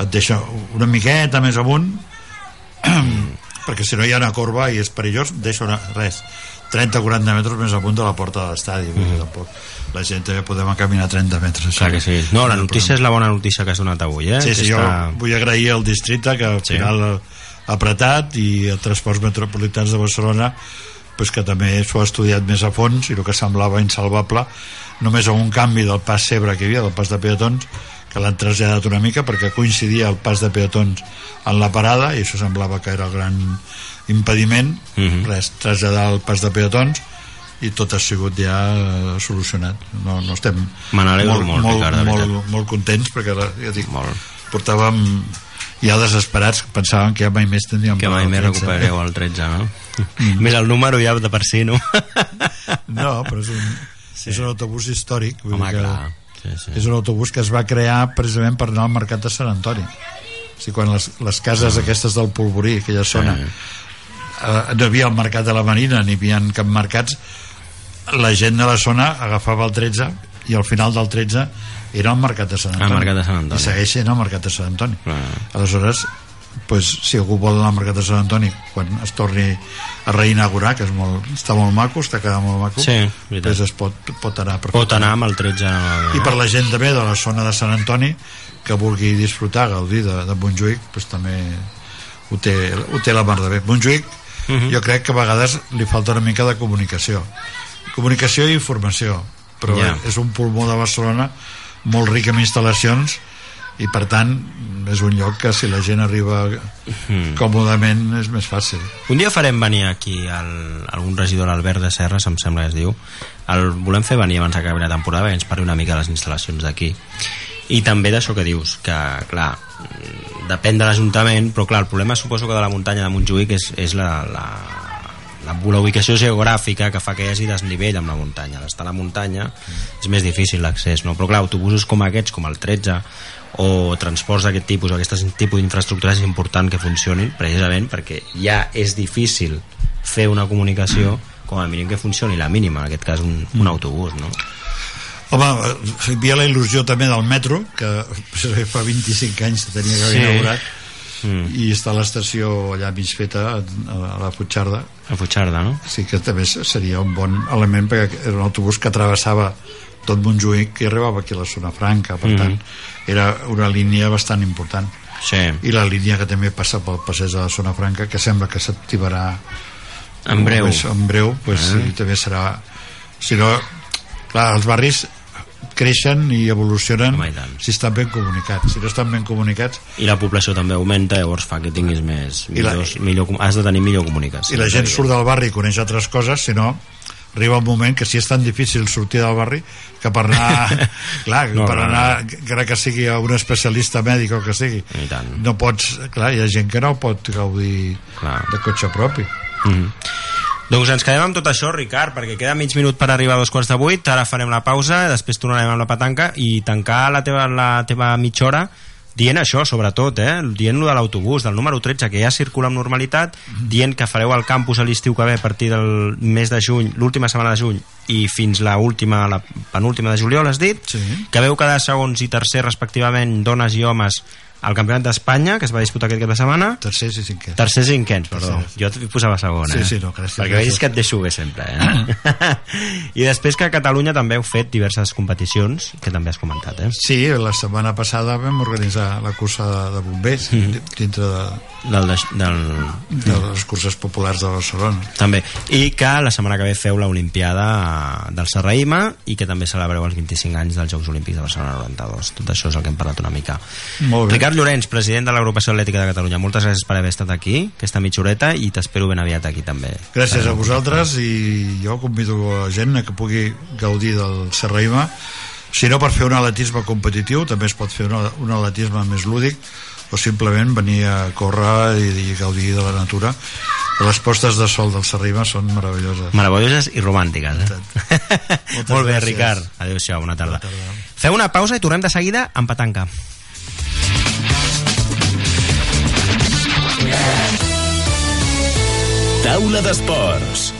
et deixa una miqueta més amunt perquè si no hi ha una corba i és perillós, deixa una, res 30-40 metres més amunt de la porta de l'estadi vull dir, tampoc la gent també podem caminar 30 metres Mm. Clar que sí. No, la notícia és la bona notícia que has donat avui, eh? Sí, sí, jo està- vull agrair al districte que al Sí. final ha apretat i a Transports Metropolitans de Barcelona pues que també s'ho ha estudiat més a fons i el que semblava insalvable només amb un canvi del pas Cebre que hi havia, del pas de peatons que l'han traslladat una mica perquè coincidia el pas de peatons en la parada i això semblava que era el gran impediment Mhm. res, traslladar el pas de peatons i tot ha sigut ja eh, solucionat no, no estem n'alegro molt, molt, Ricard, molt, molt contents perquè ja dic, Molt. portàvem ja desesperats que pensàvem que ja mai més tindríem que mai més tretze. recuperareu el 13, no? Més el número ja de per si, no? no, però és un, sí. és un autobús històric vull Home, dir que clar. Sí, sí. és un autobús que es va crear precisament per anar al mercat de Sant Antoni o sigui, quan les, les cases aquestes del Polvorí aquella zona Sí. eh, no hi havia el mercat de la Marina ni hi havia cap mercats la gent de la zona agafava el 13 i al final del 13 era el mercat de Sant El Antoni, mercat de Sant Antoni. i segueix sent el mercat de Sant Antoni Clar. aleshores pues, si algú vol anar al mercat de Sant Antoni quan es torni a reinaugurar que és molt, està molt maco, està quedant molt maco Sí, veritat. pues es pot, pot anar Pot anar amb el 13 i per la gent també de la zona de Sant Antoni que vulgui disfrutar, gaudir de, de Montjuïc pues, també ho té, ho té la mar de bé Montjuïc Mhm. jo crec que a vegades li falta una mica de comunicació comunicació i informació però Ja. és un pulmó de Barcelona molt ric en instal·lacions i per tant és un lloc que si la gent arriba Mhm. còmodament és més fàcil Un dia farem venir aquí el, algun regidor, l'Albert de Serres, em sembla que es diu. El volem fer venir abans d'acabar la temporada perquè ens parli una mica de les instal·lacions d'aquí. I també d'això que dius, que, clar, depèn de l'Ajuntament, però clar, el problema suposo que de la muntanya de Montjuïc és, és la, la, la, la ubicació geogràfica que fa que hi hagi desnivell amb la muntanya. D'estar a la muntanya és més difícil l'accés, no? Però clar, autobusos com aquests, com el 13, o transports d'aquest tipus, o aquest tipus d'infraestructures és important que funcionin precisament perquè ja és difícil fer una comunicació com a mínim que funcioni la mínima, en aquest cas un, un autobús no? Home, hi havia la il·lusió també del metro, que fa 25 anys se tenia que haver Sí. inaugurat, mm. i està l'estació allà mig feta, a a la Futxarda, a Futxarda, no? sí que també seria un bon element perquè era un autobús que travessava tot Montjuïc i arribava aquí a la zona franca, per Mhm. tant, era una línia bastant important. Sí, I la línia que també passa pel passeig de la zona franca, que sembla que s'activarà en breu. En breu, pues, Ah. sí, també serà... Si no, clar, els barris creixen i evolucionen Home, i si estan ben comunicats. Si no estan ben comunicats I la població també augmenta, llavors fa que tinguis més... I la- Millors, millor, has de tenir millor comunicació. i la gent surt del barri i coneix altres coses, si no, arriba un moment que si és tan difícil sortir del barri que per anar clar, No, per no, anar encara que sigui a un especialista mèdic o que sigui no pots, clar, hi ha gent que no pot gaudir Clar. de cotxe propi Doncs ens quedem amb tot això, Ricard, perquè queda mig minut per arribar a dos quarts de vuit, ara farem la pausa, després tornarem amb la petanca i tancar la teva, la teva mitja hora dient això, sobretot, eh? dient lo de l'autobús, del número 13, que ja circula amb normalitat, dient que fareu el campus a l'estiu que ve a partir del mes de juny, l'última setmana de juny, i fins la última, la penúltima de juliol, has dit? Sí. Que veu quedar segons i tercer, respectivament, dones i homes al Campionat d'Espanya, que es va disputar aquest cap de setmana, tercers i cinquè Tercers i cinquens, perdó. Tercers. Jo et posava segon, Sí, eh? sí, no, gràcies, Perquè vegis que et deixo bé sempre, eh? I després que a Catalunya també heu fet diverses competicions, que també has comentat, eh? Sí, la setmana passada vam organitzar la cursa de, de bombers mm. dintre de, Del, de, del, de les curses populars de Barcelona. també. I que la setmana que ve feu la Olimpiada del Serraïma i que també celebreu els 25 anys dels Jocs Olímpics de Barcelona 92. Tot això és el que hem parlat una mica. Molt bé. Ricard Llorenç, president de l'Agrupació Atlètica de Catalunya, moltes gràcies per haver estat aquí, aquesta mitja horeta, i t'espero ben aviat aquí també. Gràcies a vosaltres i jo convido a la gent que pugui gaudir del Serraïma si no per fer un atletisme competitiu també es pot fer un, un atletisme més lúdic o simplement venir a córrer i, i gaudir de la natura les postes de sol del Serraïma són meravelloses Meravelloses i romàntiques, eh? Molt bé, gràcies. Ricard. Adéu-siau, bona tarda. Bona tarda. Feu una pausa i tornem de seguida amb petanca. Taula d'esports.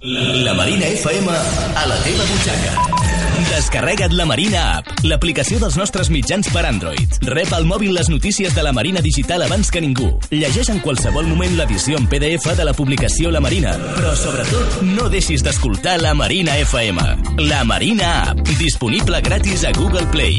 La Marina FM a la teva butxaca. Descarrega't la Marina App, l'aplicació dels nostres mitjans per Android. Rep al mòbil les notícies de la Marina Digital abans que ningú. Llegeix en qualsevol moment l'edició en PDF de la publicació La Marina. Però, sobretot, no deixis d'escoltar la Marina FM. La Marina App, disponible gratis a Google Play.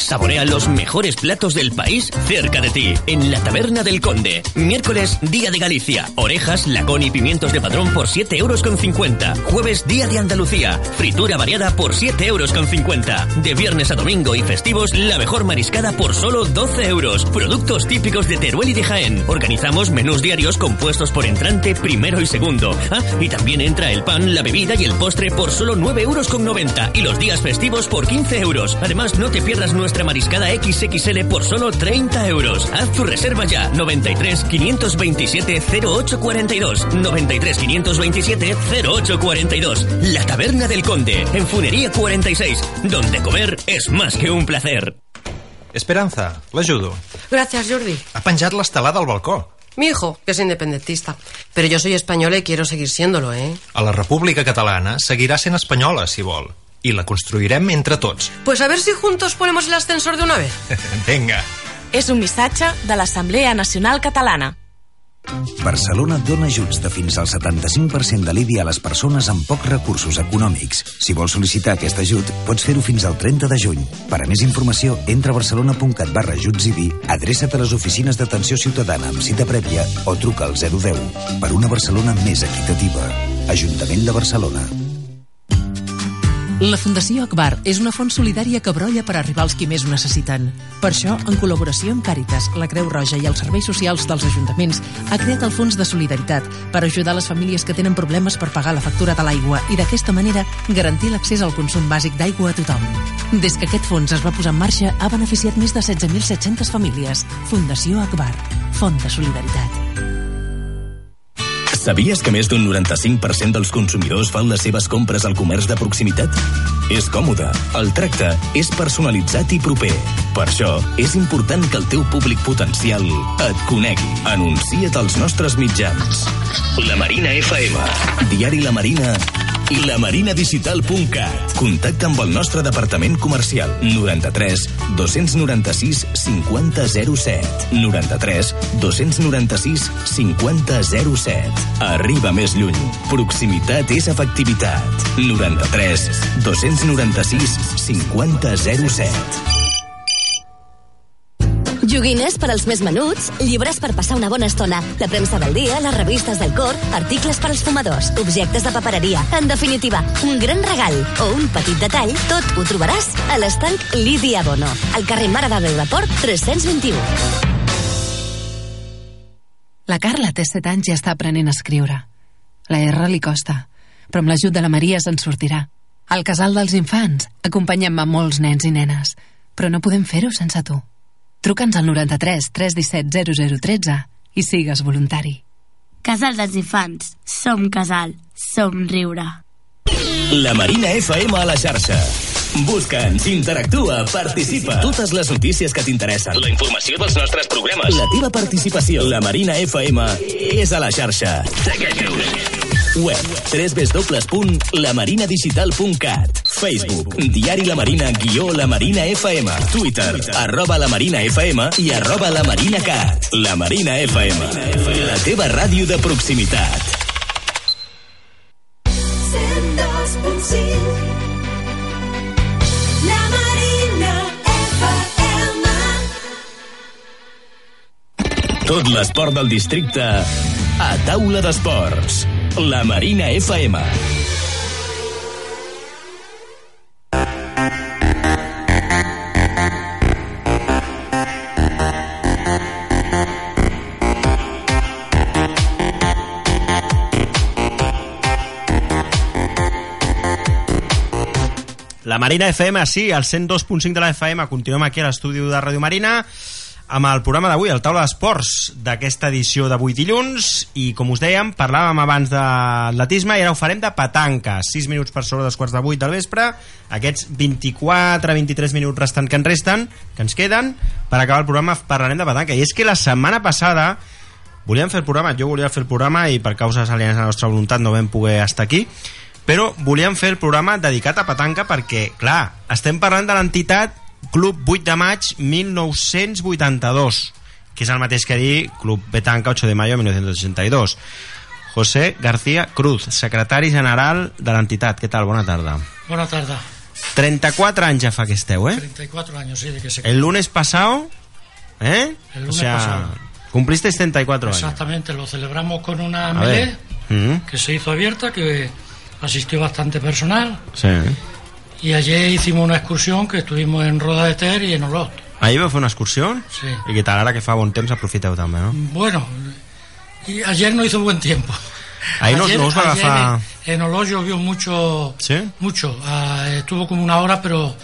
Saborea los mejores platos del país cerca de ti, en la Taberna del Conde. Miércoles, Día de Galicia. Orejas, lacón y pimientos de padrón por 7 euros con 50. Jueves, Día de Andalucía. Fritura variada por 7 euros con 50. De viernes a domingo y festivos, la mejor mariscada por solo 12 euros. Productos típicos de Teruel y de Jaén. Organizamos menús diarios compuestos por entrante, primero y segundo. Ah, y también entra el pan, la bebida y el postre por solo 9 euros con 90. Y los días festivos por 15 euros. Además, no te pierdas nuestra mariscada XXL por solo 30 euros. Haz tu reserva ya. 93 527 0842. 93 527 0842. La Taberna del Conde, en Funería 46, donde comer es más que un placer. Esperanza, l'ajudo. Gracias, Jordi. Ha penjat l'estelada al balcó. Mi hijo, que es independentista. Pero yo soy española y quiero seguir siéndolo, ¿eh? A la República Catalana seguirà sent espanyola, si vol. I la construirem entre tots. Pues a ver si juntos ponemos el ascensor de una vez. Vinga. És un missatge de l'Assemblea Nacional Catalana. Barcelona dona ajuts de fins al 75% de l'IBI a les persones amb pocs recursos econòmics. Si vols sol·licitar aquest ajut, pots fer-ho fins al 30 de juny. Per a més informació, entra a barcelona.cat barra ajuts IBI, adreça't a les oficines d'atenció ciutadana amb cita prèvia o truca al 010. Per una Barcelona més equitativa. Ajuntament de Barcelona. La Fundació Akbar és una font solidària que brolla per arribar als qui més ho necessiten. Per això, en col·laboració amb Càritas, la Creu Roja i els serveis socials dels ajuntaments, ha creat el Fons de Solidaritat per ajudar les famílies que tenen problemes per pagar la factura de l'aigua i d'aquesta manera garantir l'accés al consum bàsic d'aigua a tothom. Des que aquest fons es va posar en marxa, ha beneficiat més de 16.700 famílies. Fundació Akbar, Font de Solidaritat. Sabies que més d'un 95% dels consumidors fan les seves compres al comerç de proximitat? És còmode, el tracte és personalitzat i proper. Per això, és important que el teu públic potencial et conegui. Anuncia't als nostres mitjans. La Marina FM. Diari La Marina lamarinadigital.cat. Contacta amb el nostre departament comercial 93 296 5007 93 296 5007 Arriba més lluny. Proximitat és efectivitat. 93 296 5007 Joguines per als més menuts, llibres per passar una bona estona, la premsa del dia, les revistes del cor, articles per als fumadors, objectes de papereria. En definitiva, un gran regal o un petit detall, tot ho trobaràs a l'estanc Lídia Bono, al carrer Mare de Déu de Port 321. La Carla té 7 anys i està aprenent a escriure. La R li costa, però amb l'ajut de la Maria se'n sortirà. Al casal dels infants acompanyem a molts nens i nenes, però no podem fer-ho sense tu. Truca'ns al 93 317 0013 i sigues voluntari. Casal dels Infants. Som casal. Som riure. La Marina FM a la xarxa. Busca'ns, interactua, participa. Totes les notícies que t'interessen. La informació dels nostres programes. La teva participació. La Marina FM és a la xarxa. Segueix-nos. Web www.lamarinadigital.cat Facebook Diari La Marina guió La Marina FM Twitter arroba La Marina FM i arroba La Marina Cat La Marina FM La teva ràdio de proximitat 102.5 La Marina FM Tot l'esport del districte a taula d'esports. La Marina FM. La Marina FM, sí, al 102.5 de la FM. Continuem aquí a l'estudi de Ràdio Marina amb el programa d'avui, el Taula d'Esports d'aquesta edició d'avui dilluns i com us dèiem, parlàvem abans d'atletisme i ara ho farem de petanca. 6 minuts per sobre dels quarts de 8 del vespre aquests 24-23 minuts restants que ens resten, que ens queden per acabar el programa parlarem de petanca. I és que la setmana passada volíem fer el programa, jo volia fer el programa i per causes alienes a la nostra voluntat no vam poder estar aquí però volíem fer el programa dedicat a petanca perquè, clar, estem parlant de l'entitat Club 8 de maig 1982 que és el mateix que dir Club Petanca 8 de mayo 1962 José García Cruz secretari general de l'entitat què tal? Bona tarda Bona tarda. 34 anys ja fa que esteu, eh? 34 años, sí, de que se... El lunes pasado ¿eh? El o lunes sea, pasado. cumpliste 34 años Exactamente, lo celebramos con una melee. Mm, que se hizo abierta, que asistió bastante personal. sí. Y ayer hicimos una excursión que estuvimos en Roda de Ter y en Olot. Ahir vau fer una excursió? Sí. I què tal, ara que fa bon temps aprofiteu també, no? Bueno, y ayer no hizo buen tiempo. Ahí Ayer- no os va a agafar- En, Olot llovió mucho, mucho. Ah, estuvo como una hora, pero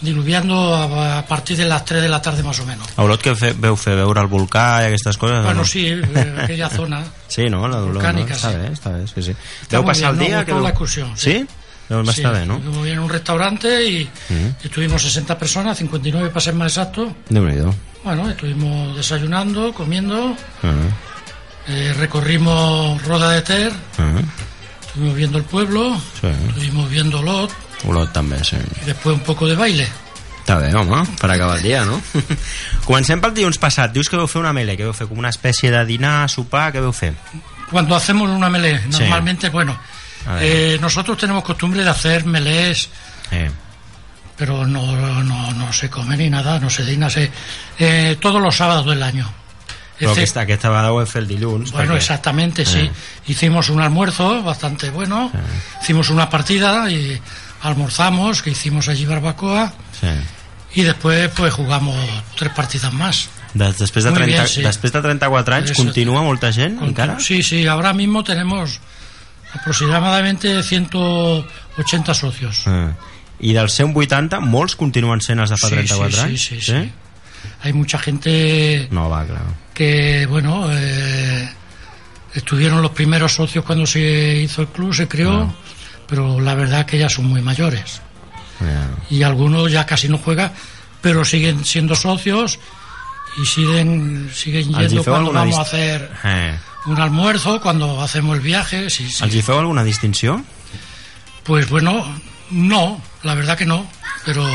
diluviando a, a partir de las 3 de la tarde más o menos. A Olot que fe, veu fer veure el volcà i aquestes coses? Bueno, no? sí, eh, aquella zona. Sí, no? La d'Olot, Volcànica, no? Està sí. bé, està bé, sí, sí. Está Veu muy passar bien, el ¿no? Gustó la excursión, sí. Sí? Veu Sí, bé, no? en un restaurante y Mm. estuvimos 60 personas, 59 para ser más exacto. Déu-n'hi-do. Bueno, estuvimos desayunando, comiendo, Ah, eh, recorrimos Roda de Ter, ah, estuvimos viendo el pueblo, sí. estuvimos viendo Lot Olot també, sí. un poco de baile. Està bé, home, per acabar el dia, no? Comencem pel dilluns passat. Dius que veu fer una mele, que veu fer com una espècie de dinar, sopar, què veu fer? Cuando hacemos una melé, Sí. normalmente, bueno, A ver. Eh, nosotros tenemos costumbre de hacer melés, Eh. pero no, no, no se come ni nada, no se digna, se, eh, todos los sábados del año. Excepto- aquesta, aquesta vegada ho hem fet el dilluns. Bueno, exactamente, sí. Hicimos un almuerzo bastante bueno, hicimos una partida y almorzamos, que hicimos allí barbacoa, y después pues jugamos tres partidas más. Des, després, de Muy 30, bien, sí. després de 34 anys, Eso- continua molta gent encara? Sí, sí, ahora mismo tenemos aproximadamente 180 socios. Ah. I dels 180, molts continuen sent els de fa Sí, 34 sí, anys? sí, sí, sí. Hay mucha gente No, va, clar. que, bueno, eh, estuvieron los primeros socios cuando se hizo el club, se creó, Ah. pero la verdad que ya son muy mayores. Y algunos ya casi no juegan, pero siguen siendo socios y siguen, siguen yendo cuando vamos a hacer Eh. un almuerzo, cuando hacemos el viaje. Sí, sí. Feu alguna distinció? Pues bueno, no, la verdad que no, pero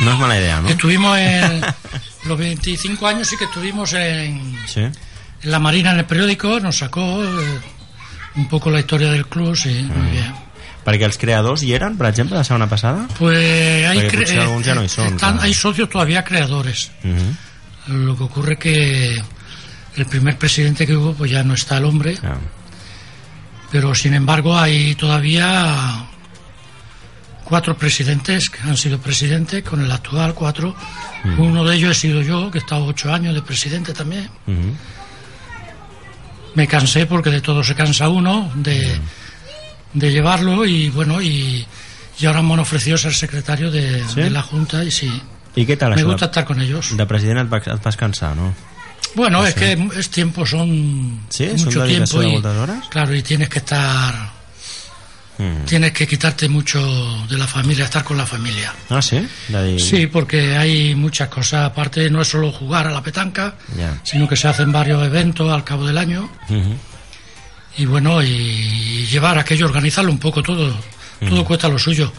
No es mala idea, ¿no? estuvimos en los 25 años sí que estuvimos en, Sí. en la Marina en el periódico, nos sacó eh, un poco la historia del club, sí, Mm. muy bien. Perquè els creadors hi eren, per exemple, la setmana passada? Pues hay, alguns ja no hi són. clar. hay socios todavía creadores. Mhm. Lo que ocurre que el primer presidente que hubo, pues ya no está el hombre. Pero sin embargo hay todavía cuatro presidentes que han sido presidentes, con el actual cuatro. Mm. Uno de ellos he sido yo, que he estado ocho años de presidente también. Me cansé porque de todo se cansa uno, de, de llevarlo y bueno, y, y ahora me han ofrecido ser secretario de, ¿Sí? de la Junta y sí. I què tal Me això? gusta estar con ellos. De president et, va, et vas cansar, no? Bueno, No es sé. que es tiempo, son Sí, mucho son tiempo de y hores? claro, y tienes que estar, Mm. tienes que quitarte mucho de la familia, estar con la familia. Ah, sí? Sí, porque hay muchas cosas, aparte no es solo jugar a la petanca, sino que se hacen varios eventos al cabo del año y bueno, y llevar aquello, organizarlo un poco todo, todo cuesta lo suyo.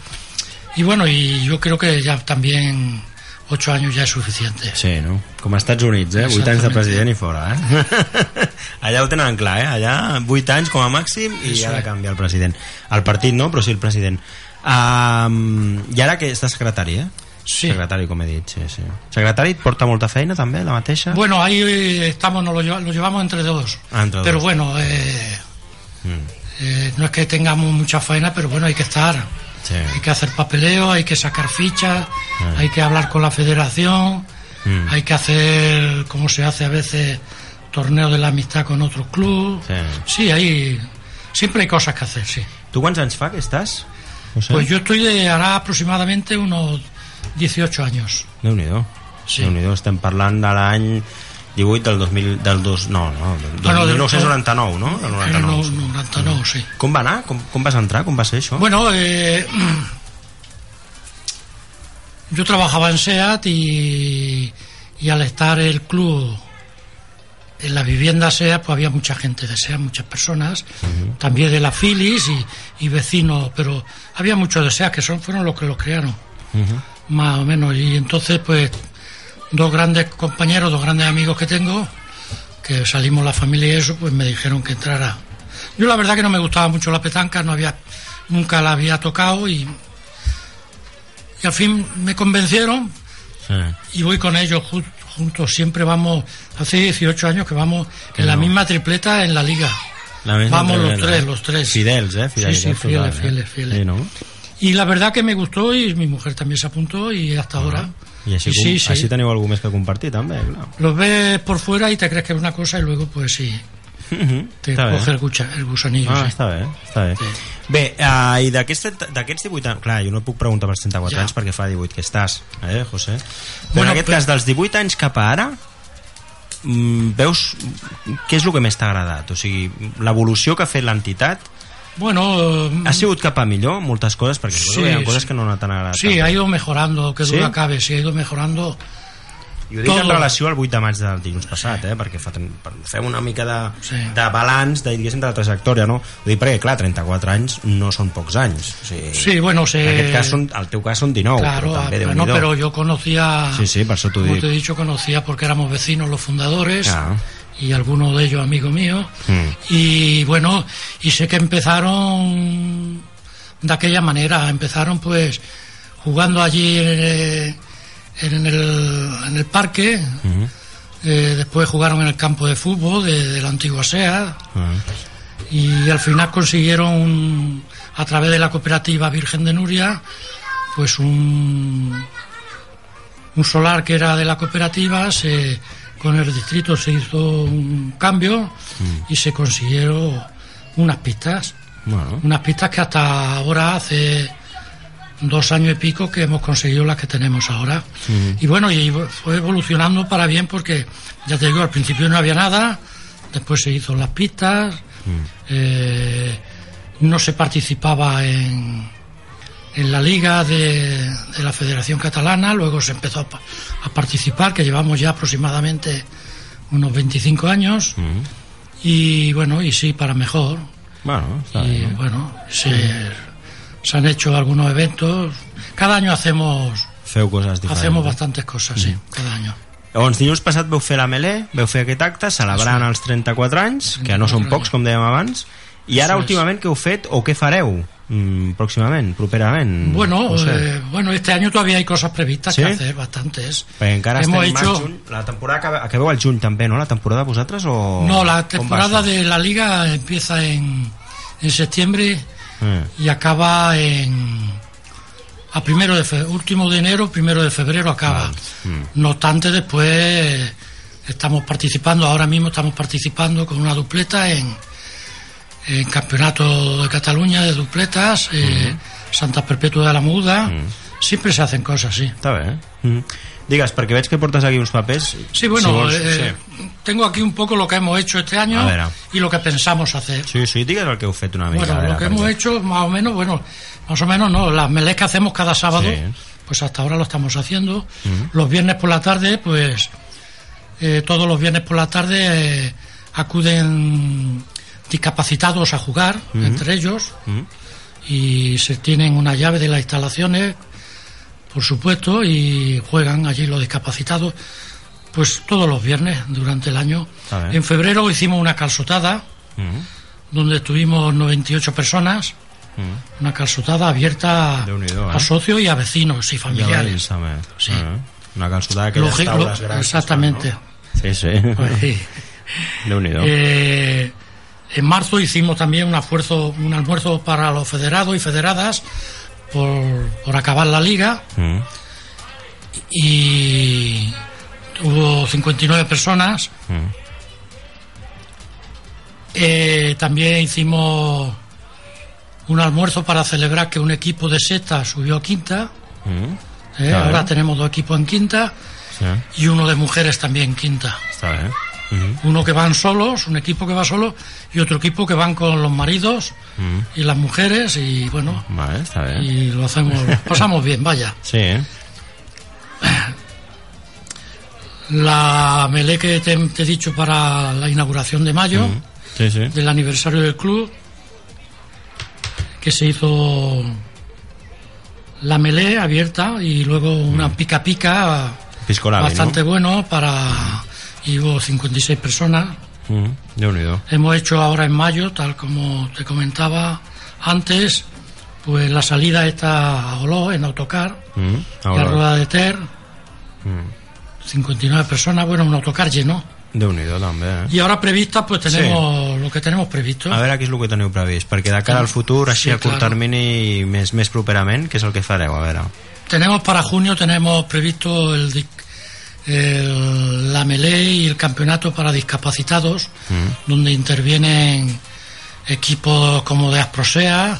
Y bueno, y yo creo que ya también ocho años ya es suficiente. Sí, no? Com als Estats Units, eh? 8 anys de president i fora, eh? Allà ho tenen clar, eh? Allà 8 anys com a màxim i Eso ha de canviar el president. El partit no, però sí el president. Um, I ara que estàs secretari, eh? Sí. Secretari, com he dit, sí, sí. Secretari et porta molta feina també, la mateixa? Bueno, ahí estamos, nos lo, lleva- lo llevamos entre dos. Ah, entre pero dos. bueno, eh, eh, no es que tengamos mucha faena, pero bueno, hay que estar. Sí. Hay que hacer papeleo, hay que sacar fichas, Ah. hay que hablar con la federación, Mm. hay que hacer, como se hace a veces, torneo de la amistad con otros clubes. Sí. Sí, hay, siempre hay cosas que hacer, sí. Fa que estàs? José? Pues yo estoy de, hará aproximadamente unos 18 años. Déu-n'hi-do. Sí. Déu-n'hi-do, estem parlant de l'any 18 del 2000, del dos, no, no, del Bueno, del- 1999, no? Del 99. Eh, no, 99, sí. Com va anar? Com, com vas entrar? Com va ser això? Bueno, eh, yo trabajaba en SEAT y, y al estar el club en la vivienda SEAT, pues había mucha gente de SEAT, muchas personas, también de la Filis y, y vecinos, pero había muchos de SEAT que son, fueron los que los crearon, más o menos. Y entonces, pues, dos grandes compañeros, dos grandes amigos que tengo, que salimos la familia y eso, pues me dijeron que entrara. Yo la verdad que no me gustaba mucho la petanca, no había, nunca la había tocado y, y al fin me convencieron Sí. y voy con ellos ju- juntos. Siempre vamos, hace 18 años que vamos Que en la misma tripleta en la liga. La Vamos los tres, los tres. Fidels, eh? Sí, Fidelitat sí, fieles, eh? fieles, fieles. Sí, no? Y la verdad que me gustó y mi mujer también se apuntó y hasta ahora. I així, sí, sí. així teniu algú més que compartir, també, clar. Los ves por fuera y te crees que es una cosa y luego pues sí, te Està bé. coge el, gucha- el gusanillo. Ah, sí. està bé, està bé. Bé, uh, i d'aquests d'aquests 18 anys... Clar, jo no puc preguntar pels 34 Ja. anys perquè fa 18 que estàs, eh, José? Però Bueno, en aquest però- cas, dels 18 anys cap a ara, mm, veus què és el que més t'ha agradat? O sigui, l'evolució que ha fet l'entitat Bueno, ha sigut cap a millor moltes coses? Perquè Sí, sí, hi ha coses sí. que no t'han agradat. Sí, ha ido mejorando, que ¿Sí? duda cabe, sí, ha ido mejorando. I ho dic en Todo. relació al 8 de maig del dilluns passat, eh? perquè fa, fem una mica de, Sí. de balanç de, diguéssim, de la trajectòria, no? Ho dic perquè, clar, 34 anys no són pocs anys. O sigui, Sí, bueno, se- En aquest cas, són, el teu cas són 19, Claro, però també, Déu-n'hi-do. no, pero yo conocía, Sí, sí, per això t'ho como dic. te he dicho, conocía porque éramos vecinos los fundadores Ah. Y algunos de ellos amigos míos. Mm. Y bueno, y sé que empezaron de aquella manera, empezaron pues jugando allí eh, en el, en el parque, Ujú. eh, después jugaron en el campo de fútbol de, de la antigua SEA Ah. y al final consiguieron a través de la cooperativa Virgen de Nuria pues un un solar que era de la cooperativa se con el distrito se hizo un cambio y se consiguieron unas pistas. Bueno, unas pistas que hasta ahora hace dos años y pico que hemos conseguido las que tenemos ahora. Ujú. y bueno y fue evolucionando para bien porque ya te digo al principio no había nada después se hizo las pistas eh, no se participaba en, en la liga de, de la Federación Catalana, luego se empezó a, a participar, que llevamos ya aproximadamente unos 25 años, y bueno, y sí, para mejor. bueno, està y no? bueno, se, se han hecho algunos eventos. Cada año hacemos Feu coses diferents. hacemos bastantes cosas, sí, cada año. Llavors, dilluns passat veu fer la melé, veu fer aquest acte, celebrant els 34 anys, que no són pocs, com dèiem abans, i ara últimament què heu fet o què fareu mm, pròximament, properament? Bueno, No sé. eh, bueno, este año todavía hay cosas previstas ¿Sí? que hacer, bastantes. Perquè encara hemos hecho- juny. La temporada acaba, acabeu al juny també, no? La temporada vosaltres o... No, la temporada de la liga empieza en, en septiembre Eh. y acaba en a primero de fe- último de enero, primero de febrero acaba. Mm. No obstante, después estamos participando, ahora mismo estamos participando con una dupleta en, en Campeonato de Cataluña de dupletas, eh, Santa Perpetua de la Muda. Siempre se hacen cosas, sí. Està bé, eh? Mm. Digues, perquè veig que portes aquí uns papers. Sí, bueno, si eh, tengo aquí un poco lo que hemos hecho este año A ver, a- y lo que pensamos hacer. sí. sí, digues el que fet una mica. Bueno, lo que perquè- hemos hecho, más o menos, bueno, más o menos no, las melés que hacemos cada sábado, Sí. pues hasta ahora lo estamos haciendo. Los viernes por la tarde, pues eh, todos los viernes por la tarde eh, acuden discapacitados a jugar, entre ellos, y se tienen una llave de las instalaciones, por supuesto, y juegan allí los discapacitados, pues todos los viernes durante el año. Está. En febrero hicimos una calzotada, Mm. donde estuvimos 98 personas, una calzotada abierta Déu-n'hi-do, eh? a socios y a vecinos y familiares. Sí. Una calçotada d'aquelles Lógico, taules grans. exactamente. No? Sí, sí. Sí. Déu-n'hi-do. Eh, en marzo hicimos también un esfuerzo, un almuerzo para los federados y federadas por, por acabar la liga Mm. y hubo 59 personas. Mm. Eh, también hicimos un almuerzo para celebrar que un equipo de seta subió a quinta. Mm. Eh, Está ahora tenemos dos equipos en quinta Sí, y uno de mujeres también en quinta. està Uno que van solos, un equipo que va solo y otro equipo que van con los maridos y las mujeres y bueno, Vale, y lo hacemos, pasamos bien, vaya. Sí, eh? La melé que te, te he dicho para la inauguración de mayo. Sí, sí. del aniversario del club, que se hizo la melé abierta y luego una pica pica bastante no? bueno para y hubo 56 personas. Mm. Déu-n'hi-do. Hemos hecho ahora en mayo, tal como te comentaba antes, pues la salida está a Oló en autocar Ahora. Rueda de Ter, Mm. 59 personas, bueno, un autocar lleno. Déu-n'hi-do, també, eh? Y ahora prevista, pues tenemos lo que tenemos previsto. A veure què és el que teniu previst, perquè de cara al futur, així Sí, a curt claro. termini i més, més properament, què és el que fareu? A veure. Tenemos para junio, tenemos previsto el, el- la melé y el campeonato para discapacitados, Mm. donde intervienen equipos como de Asprosea,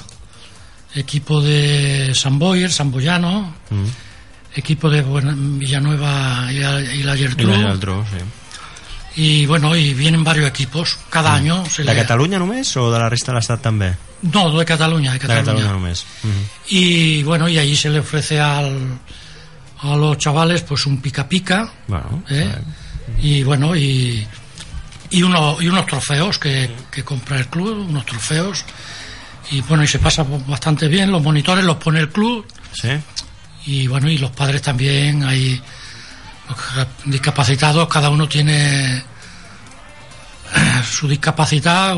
equipo de San Boyer, San Boyano, Mm. equipo de Villanueva y la, y la la sí. Y bueno, y vienen varios equipos. Cada año se De le- Catalunya només o de la resta de l'estat també? No, de Cataluña, de De Cataluña. Només. Mm. Y bueno, y allí se le ofrece al, a los chavales pues un pica pica. Bueno, ¿eh? Y bueno, y, y, uno, y unos trofeos que, que compra el club, unos trofeos. Y bueno, y se pasa bastante bien. Los monitores los pone el club. Sí. Y bueno, y los padres también, hay los discapacitados, cada uno tiene eh, su discapacidad,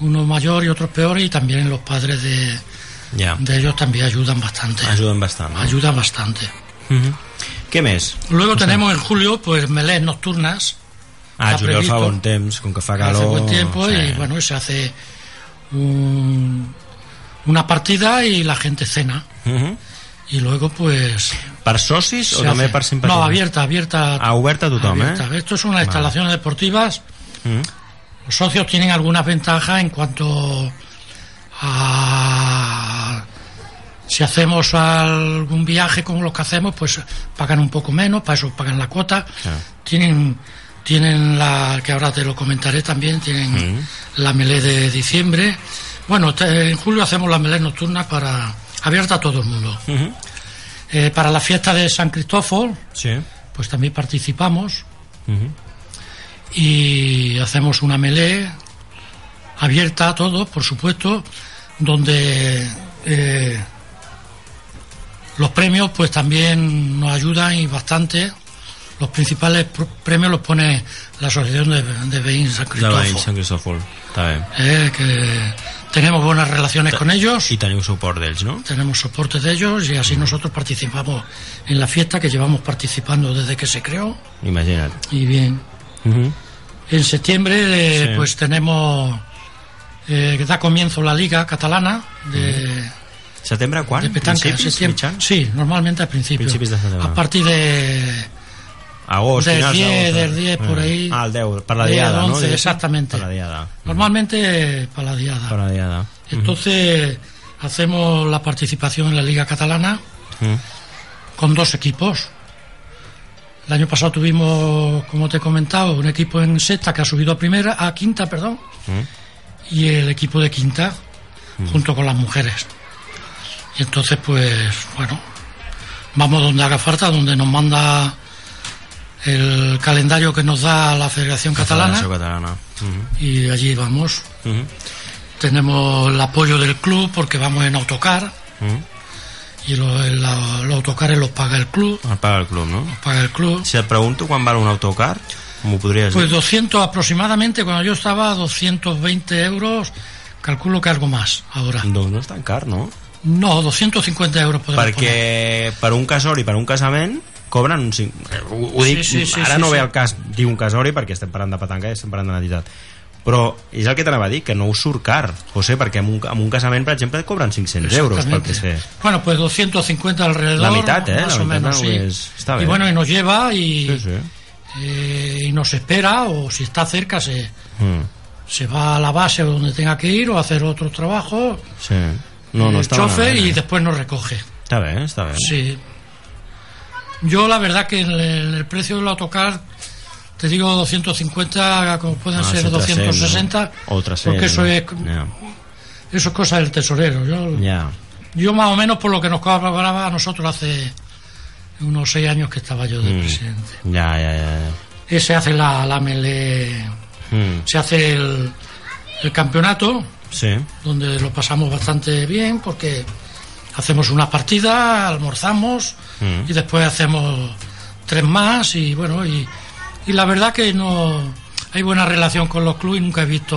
uno mayor y otros peor, y también los padres de, de ellos también ayudan bastante. Ajuden bastant. No? Ayudan bastante. Mhm. Què més? Luego tenemos en julio, pues melés nocturnas. Ah, juliol fa bon temps, com que fa Hace calor... buen tiempo sí. y bueno, se hace un- una partida y la gente cena. Mhm. Y luego pues... Per socis o hace- per simpatitzar? No, abierta, abierta. Ah, oberta a tothom, abierta. eh? Esto es unas Vale. instalaciones deportivas. Mm. Los socios tienen algunas ventajas en cuanto a si hacemos algún viaje como los que hacemos, pues pagan un poco menos, para eso pagan la cuota. Tienen tienen la que ahora te lo comentaré también, tienen Mm. la melé de diciembre. Bueno, te- en julio hacemos la melé nocturna para abierta a todo el mundo. Eh, para la fiesta de San Cristóbal, Sí. pues también participamos y hacemos una melé abierta a todos, por supuesto, donde eh, los premios pues también nos ayudan y bastante. Los principales pr- premios los pone la Asociación de, de Veïns San De Cristòfol. Està bé. eh, que tenemos buenas relaciones con ellos. I teniu suport d'ells, no? Tenemos soporte de ellos y así nosotros participamos en la fiesta que llevamos participando desde que se creó. Imagina't. Y bien, en septiembre eh, Sí. pues tenemos eh, que da comienzo la liga catalana de, Setembre quan? de petanca. Mitjans? Sí, normalmente al principio. Principis de setembre. A partir de Agost, del finals 10, d'agost, del eh? 10 por Eh. ahí. Ah, el 10, per la 10, diada, 11, no? Exactamente. Per la diada. Normalmente para la diada. Per la diada. Entonces hacemos la participación en la liga catalana con dos equipos. El año pasado tuvimos, como te he comentado, un equipo en sexta que ha subido a primera, a quinta, perdón, y el equipo de quinta junto con las mujeres. Y entonces, pues, bueno, vamos donde haga falta, donde nos manda el calendario que nos da la Federación Catalana Catalana. Y allí vamos. Tenemos el apoyo del club porque vamos en autocar y lo- el- la- los autocares los paga el club. El paga el club, no? Paga el club. Si et pregunto quan val un autocar, m'ho podries Pues dir? 200 aproximadamente, cuando yo estaba, 220 euros, calculo que algo más ahora. Doncs no és tan car, no? No, 250 euros podemos poner. Perquè per un casori, per un casament, cobren un 5... Ho, dic, Sí, sí, sí, ara sí, no sí. ve el cas, diu un casori perquè estem parlant de petanca i estem parlant de l'entitat. Però és el que t'anava a dir, que no us surt car, José, perquè en un, en un casament, per exemple, cobren 500 euros, pel que sé. Bueno, pues 250 alrededor. La mitad, ¿eh? Más La o menos, no sí. es- está y bueno, y nos lleva y, Sí, sí. eh, y nos espera, o si está cerca, se, Mm, se va a la base donde tenga que ir o hacer otro trabajo. sí. No, no chofer y después nos recoge. Està bé, està bé. Sí. Yo la verdad que en el, el precio del autocar te digo 250 como pueden Ah, ser sí, 260 300, ¿no? O 300, porque eso es eso es cosa del tesorero. Yo, yo más o menos por lo que nos cobraba a nosotros hace unos seis años que estaba yo de Mm. presidente. Ya, ya, ya. Ese hace la, la mele- Mm, se hace el, el campeonato Sí. donde lo pasamos bastante bien porque hacemos una partida, almorzamos Mm. y después hacemos tres más y bueno y, y la verdad que no hay buena relación con los clubes y nunca he visto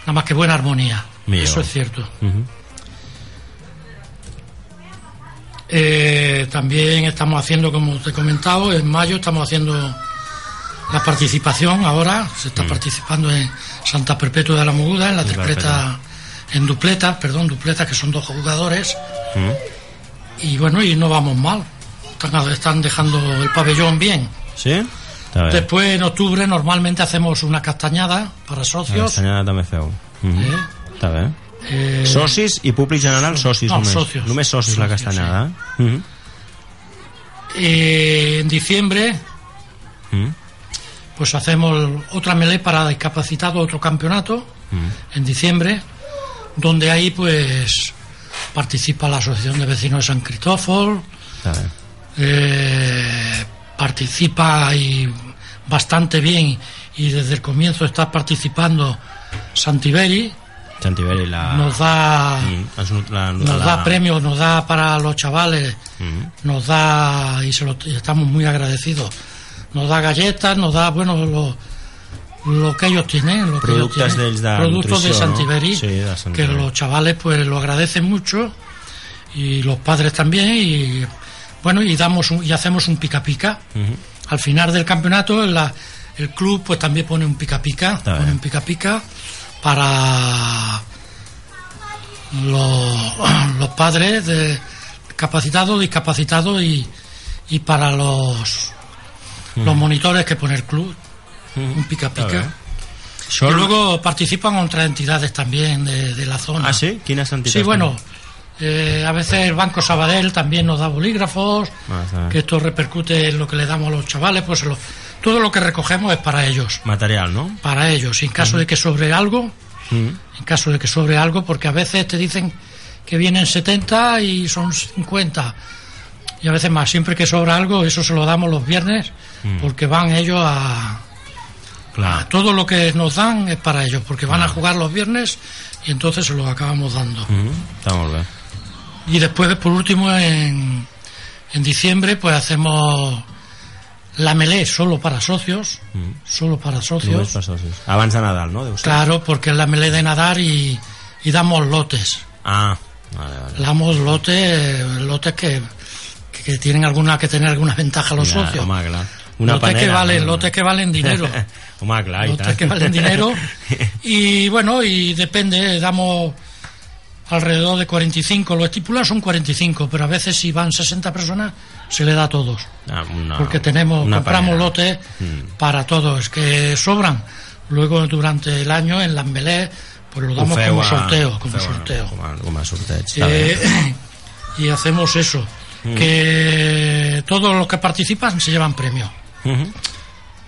nada más que buena armonía eso es cierto. Eh, también estamos haciendo como te he comentado en mayo estamos haciendo la participación ahora se está participando en Santa Perpetua de la Moguda en la Mm. Tripleta en dupleta perdón dupleta que son dos jugadores Mm. y bueno y no vamos mal están, están dejando el pabellón bien Sí? Después en octubre normalmente hacemos una castañada para socios senyora també feu. Mhm. Eh? Està bé. Eh, Socis i públic general, socis no, només. socios. Només socis, la. Mhm. eh, en diciembre Mhm. Pues hacemos otra melee para discapacitados otro campeonato Mhm. en diciembre donde ahí pues participa la asociación de vecinos de San bé. eh, participa y bastante bien y desde el comienzo está participando Santiberi Santiberi la... nos da Mm, la, nos da premios nos da para los chavales Mhm. nos da y se lo y estamos muy agradecidos nos da galletas nos da bueno lo, lo que ellos tienen lo que ellos Productes tienen. d'ells de productos de no? Santiberi Sí, que los chavales pues lo agradecen mucho y los padres también y bueno y damos un- y hacemos un pica pica al final del campeonato la- el club pues también pone un pica pica Está pone bien. un pica pica para los, los padres de capacitados discapacitados y, y para los los monitores que pone el club Mm. un pica Está pica bien. y luego participan otras entidades también de, de la zona Ah, sí? Quines entitats? Sí, bueno, eh, a veces el Banco Sabadell también nos da bolígrafos, Ah, que esto repercute en lo que le damos a los chavales, pues lo- todo lo que recogemos es para ellos, Material, no? para ellos. En caso de que sobre algo, en caso de que sobre algo, porque a veces te dicen que vienen 70 y son 50. Y a veces más, siempre que sobra algo, eso se lo damos los viernes, Mm. porque van ellos a... Clar. Todo lo que nos dan es para ellos, porque van a jugar los viernes y entonces se los acabamos dando. Mm, molt bé. Y después, por último, en, en diciembre, pues hacemos la melé solo para socios, solo para socios. Abans de Nadal, no? Claro, porque es la melé de nadar y, y damos lotes. Ah, vale, vale. Damos lotes, lotes que, que, que tienen alguna que tener alguna ventaja los Ja, socios. Home, clar. Una lotes que panera, valen, no? lotes que valen dinero. home, clar, i lotes que valen dinero. Y bueno, y depende, damos alrededor de 45, lo estipulado son 45, pero a veces si van 60 personas se le da a todos. Ah, una- porque tenemos compramos panera. lotes Mm. para todos que sobran. Luego durante el año en las melés pues lo damos como sorteo, como sorteo. Com a, com a sorteig. Està bé. Eh, y hacemos eso, Mm. que todos los que participan se llevan premio.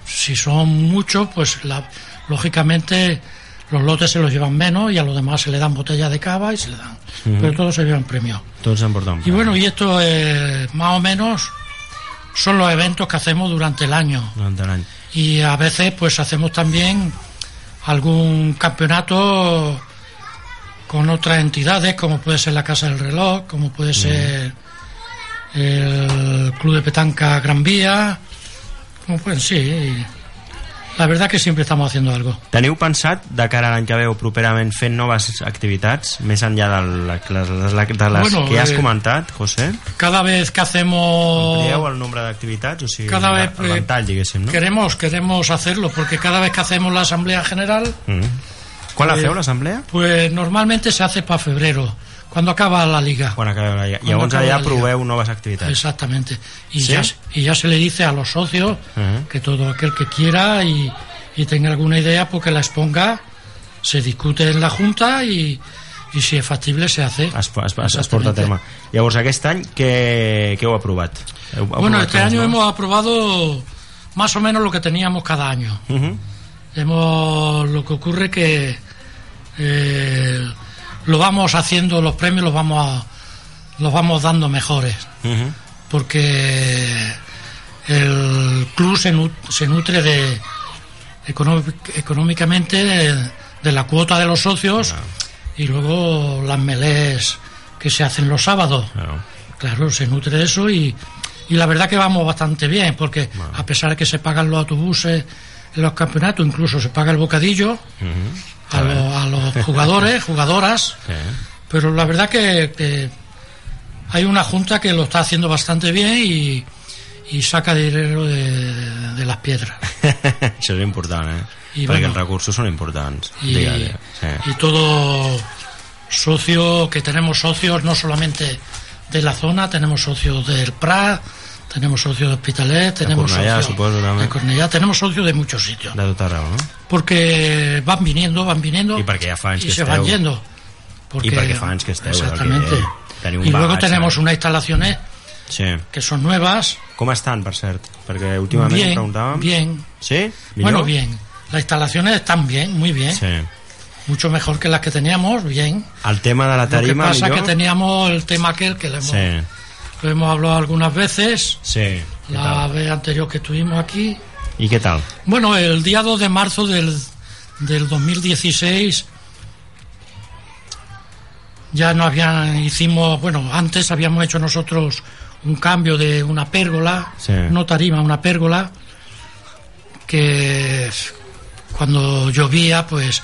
Si son muchos, pues la- lógicamente los lotes se los llevan menos y a los demás se le dan botellas de cava y se le dan. Pero todos se llevan premio. Tots s'emporten un Y bueno, y esto eh, más o menos son los eventos que hacemos durante el año. durant l'any. Y a veces pues hacemos también algún campeonato con otras entidades, como puede ser la Casa del Reloj, como puede ser el Club de Petanca Gran Vía, pueden, sí. La verdad que siempre estamos haciendo algo. Teniu pensat, de cara a l'any que ve o properament, fent noves activitats, més enllà de les, de les Bueno, que has eh, comentat, José? Cada vez que hacemos... Amplieu el nombre d'activitats? O sigui, Cada vez, el ventall, diguéssim, no? Queremos, queremos hacerlo, porque cada vez que hacemos la Asamblea General... Mm. La eh, feu, l'assemblea? Pues normalmente se hace para febrero, cuando acaba la liga. La. Cuando Llavors acaba allà la liga. proveu noves activitats. Exactamente. Y, ¿Sí? ya, y ya se le dice a los socios Ajá. que todo aquel que quiera y, y tenga alguna idea, pues que la exponga, se discute en la Junta y, y si es factible se hace. Es, es, es, es porta a terme. Llavors, aquest any, què, què heu aprovat? Heu, heu Bueno, este año hemos aprobado más o menos lo que teníamos cada año. Mhm. Hemos, lo que ocurre que eh, lo vamos haciendo, los premios los vamos a- los vamos dando mejores. Porque el club se, se nutre de econó- económicamente de, de la cuota de los socios y luego las melés que se hacen los sábados. Claro, se nutre de eso y, y la verdad que vamos bastante bien porque a pesar de que se pagan los autobuses en los campeonatos, incluso se paga el bocadillo a, lo- a los jugadores, jugadoras, pero la verdad que, que hay una junta que lo está haciendo bastante bien y, y saca dinero de, de las piedras. Això és important, eh? I Perquè bueno. els recursos són importants. Y. Sí. y todo socio, que tenemos socios no solamente de la zona, tenemos socios del Prat, tenemos socios de Hospitalet, tenemos socios de Cornellà, tenemos socios de muchos sitios. De no? Porque van viniendo, van viniendo I perquè ja fa anys y que se esteu. van yendo. I perquè fa anys que esteu. Exactamente. Un Y luego bagatge. tenemos unas instalaciones Sí. que son nuevas, Com estan, per cert? Perquè últimament bien, preguntàvem... bien. Sí? Bueno, bien. Las instalaciones están bien, muy bien. Sí. Mucho mejor que las que teníamos, bien. El tema de la Lo que tarima, pasa millor? que teníamos el tema aquel que lo hemos, Sí, lo hemos hablado algunas veces, sí. La tal? vez anterior que estuvimos aquí. I què tal? Bueno, el día 2 de marzo del, del 2016 ya no habían, hicimos, bueno, antes habíamos hecho nosotros un cambio de una pérgola, Sí. no tarima, una pérgola, que cuando llovía, pues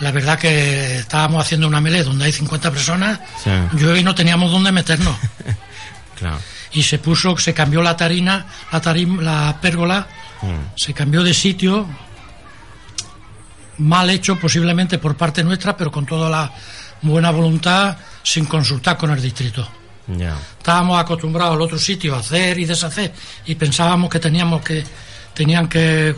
la verdad que estábamos haciendo una melé donde hay 50 personas, Sí. llueve y no teníamos dónde meternos. Y se puso, se cambió la tarina, la tarim, la pérgola, Mm. se cambió de sitio, mal hecho posiblemente por parte nuestra, pero con toda la buena voluntad, sin consultar con el distrito. Estábamos acostumbrados al otro sitio a hacer y deshacer y pensábamos que teníamos que tenían que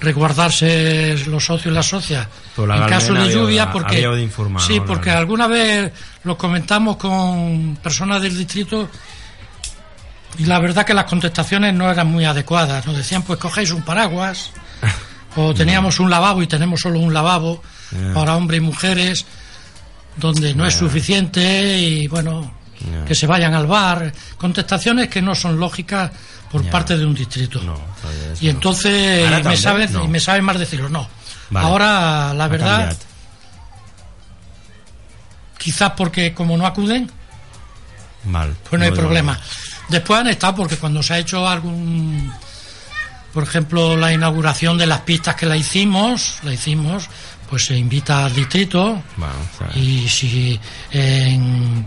resguardarse los socios y las socias Pero en caso de había- lluvia porque había de informar, sí ¿no? porque alguna vez lo comentamos con personas del distrito y la verdad que las contestaciones no eran muy adecuadas. Nos decían pues cogéis un paraguas o teníamos un lavabo y tenemos solo un lavabo Ya. para hombres y mujeres donde no es suficiente y bueno que se vayan al bar contestaciones que no son lógicas por Ya. parte de un distrito. y entonces me, sabe, no. y me sabe más decirlo, no. Vale. Ahora, la verdad, quizás porque como no acuden, Val. pues no hay problema. Después han estado porque cuando se ha hecho algún, por ejemplo, la inauguración de las pistas que la hicimos, la hicimos, pues se invita al distrito Bueno, y si en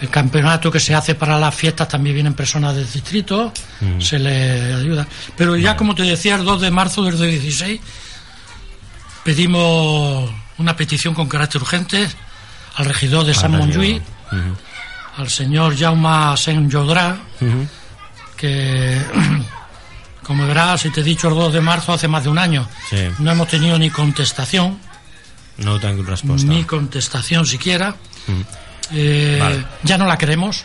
el campeonato que se hace para las fiestas también vienen personas del distrito, Mm. se le ayuda. Pero ya como te decía, el 2 de marzo del 2016 pedimos una petición con carácter urgente al regidor de San Al Montjuïc, regidor. al señor Jaume Jodrà, Mhm. que como verás, si te he dicho el 2 de marzo hace más de un año, Sí. no hemos tenido ni contestación, No he tingut resposta. ni contestación siquiera. Mm. Eh, Vale. Ya no la queremos,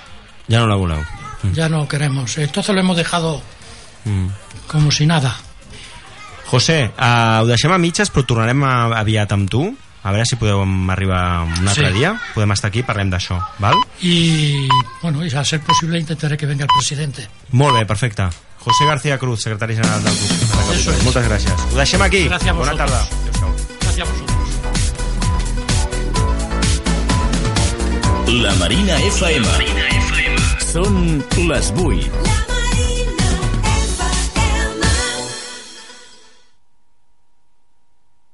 Ja no la voleu. ya no queremos. Entonces lo hemos dejado Mm. como si nada. José, ho deixem a mitges, però tornarem a, aviat amb tu. A veure si podeu arribar un altre Sí. dia. Podem estar aquí i parlem d'això, val? Y bueno, y a ser posible intentaré que venga el presidente. Molt bé, perfecte. José García Cruz, secretari general del club. Eso es. Moltes gràcies. Ho deixem aquí. Gràcies a Bona tarda. Adéu-siau. Gracias a vosotros. La Marina FM. Són les 8.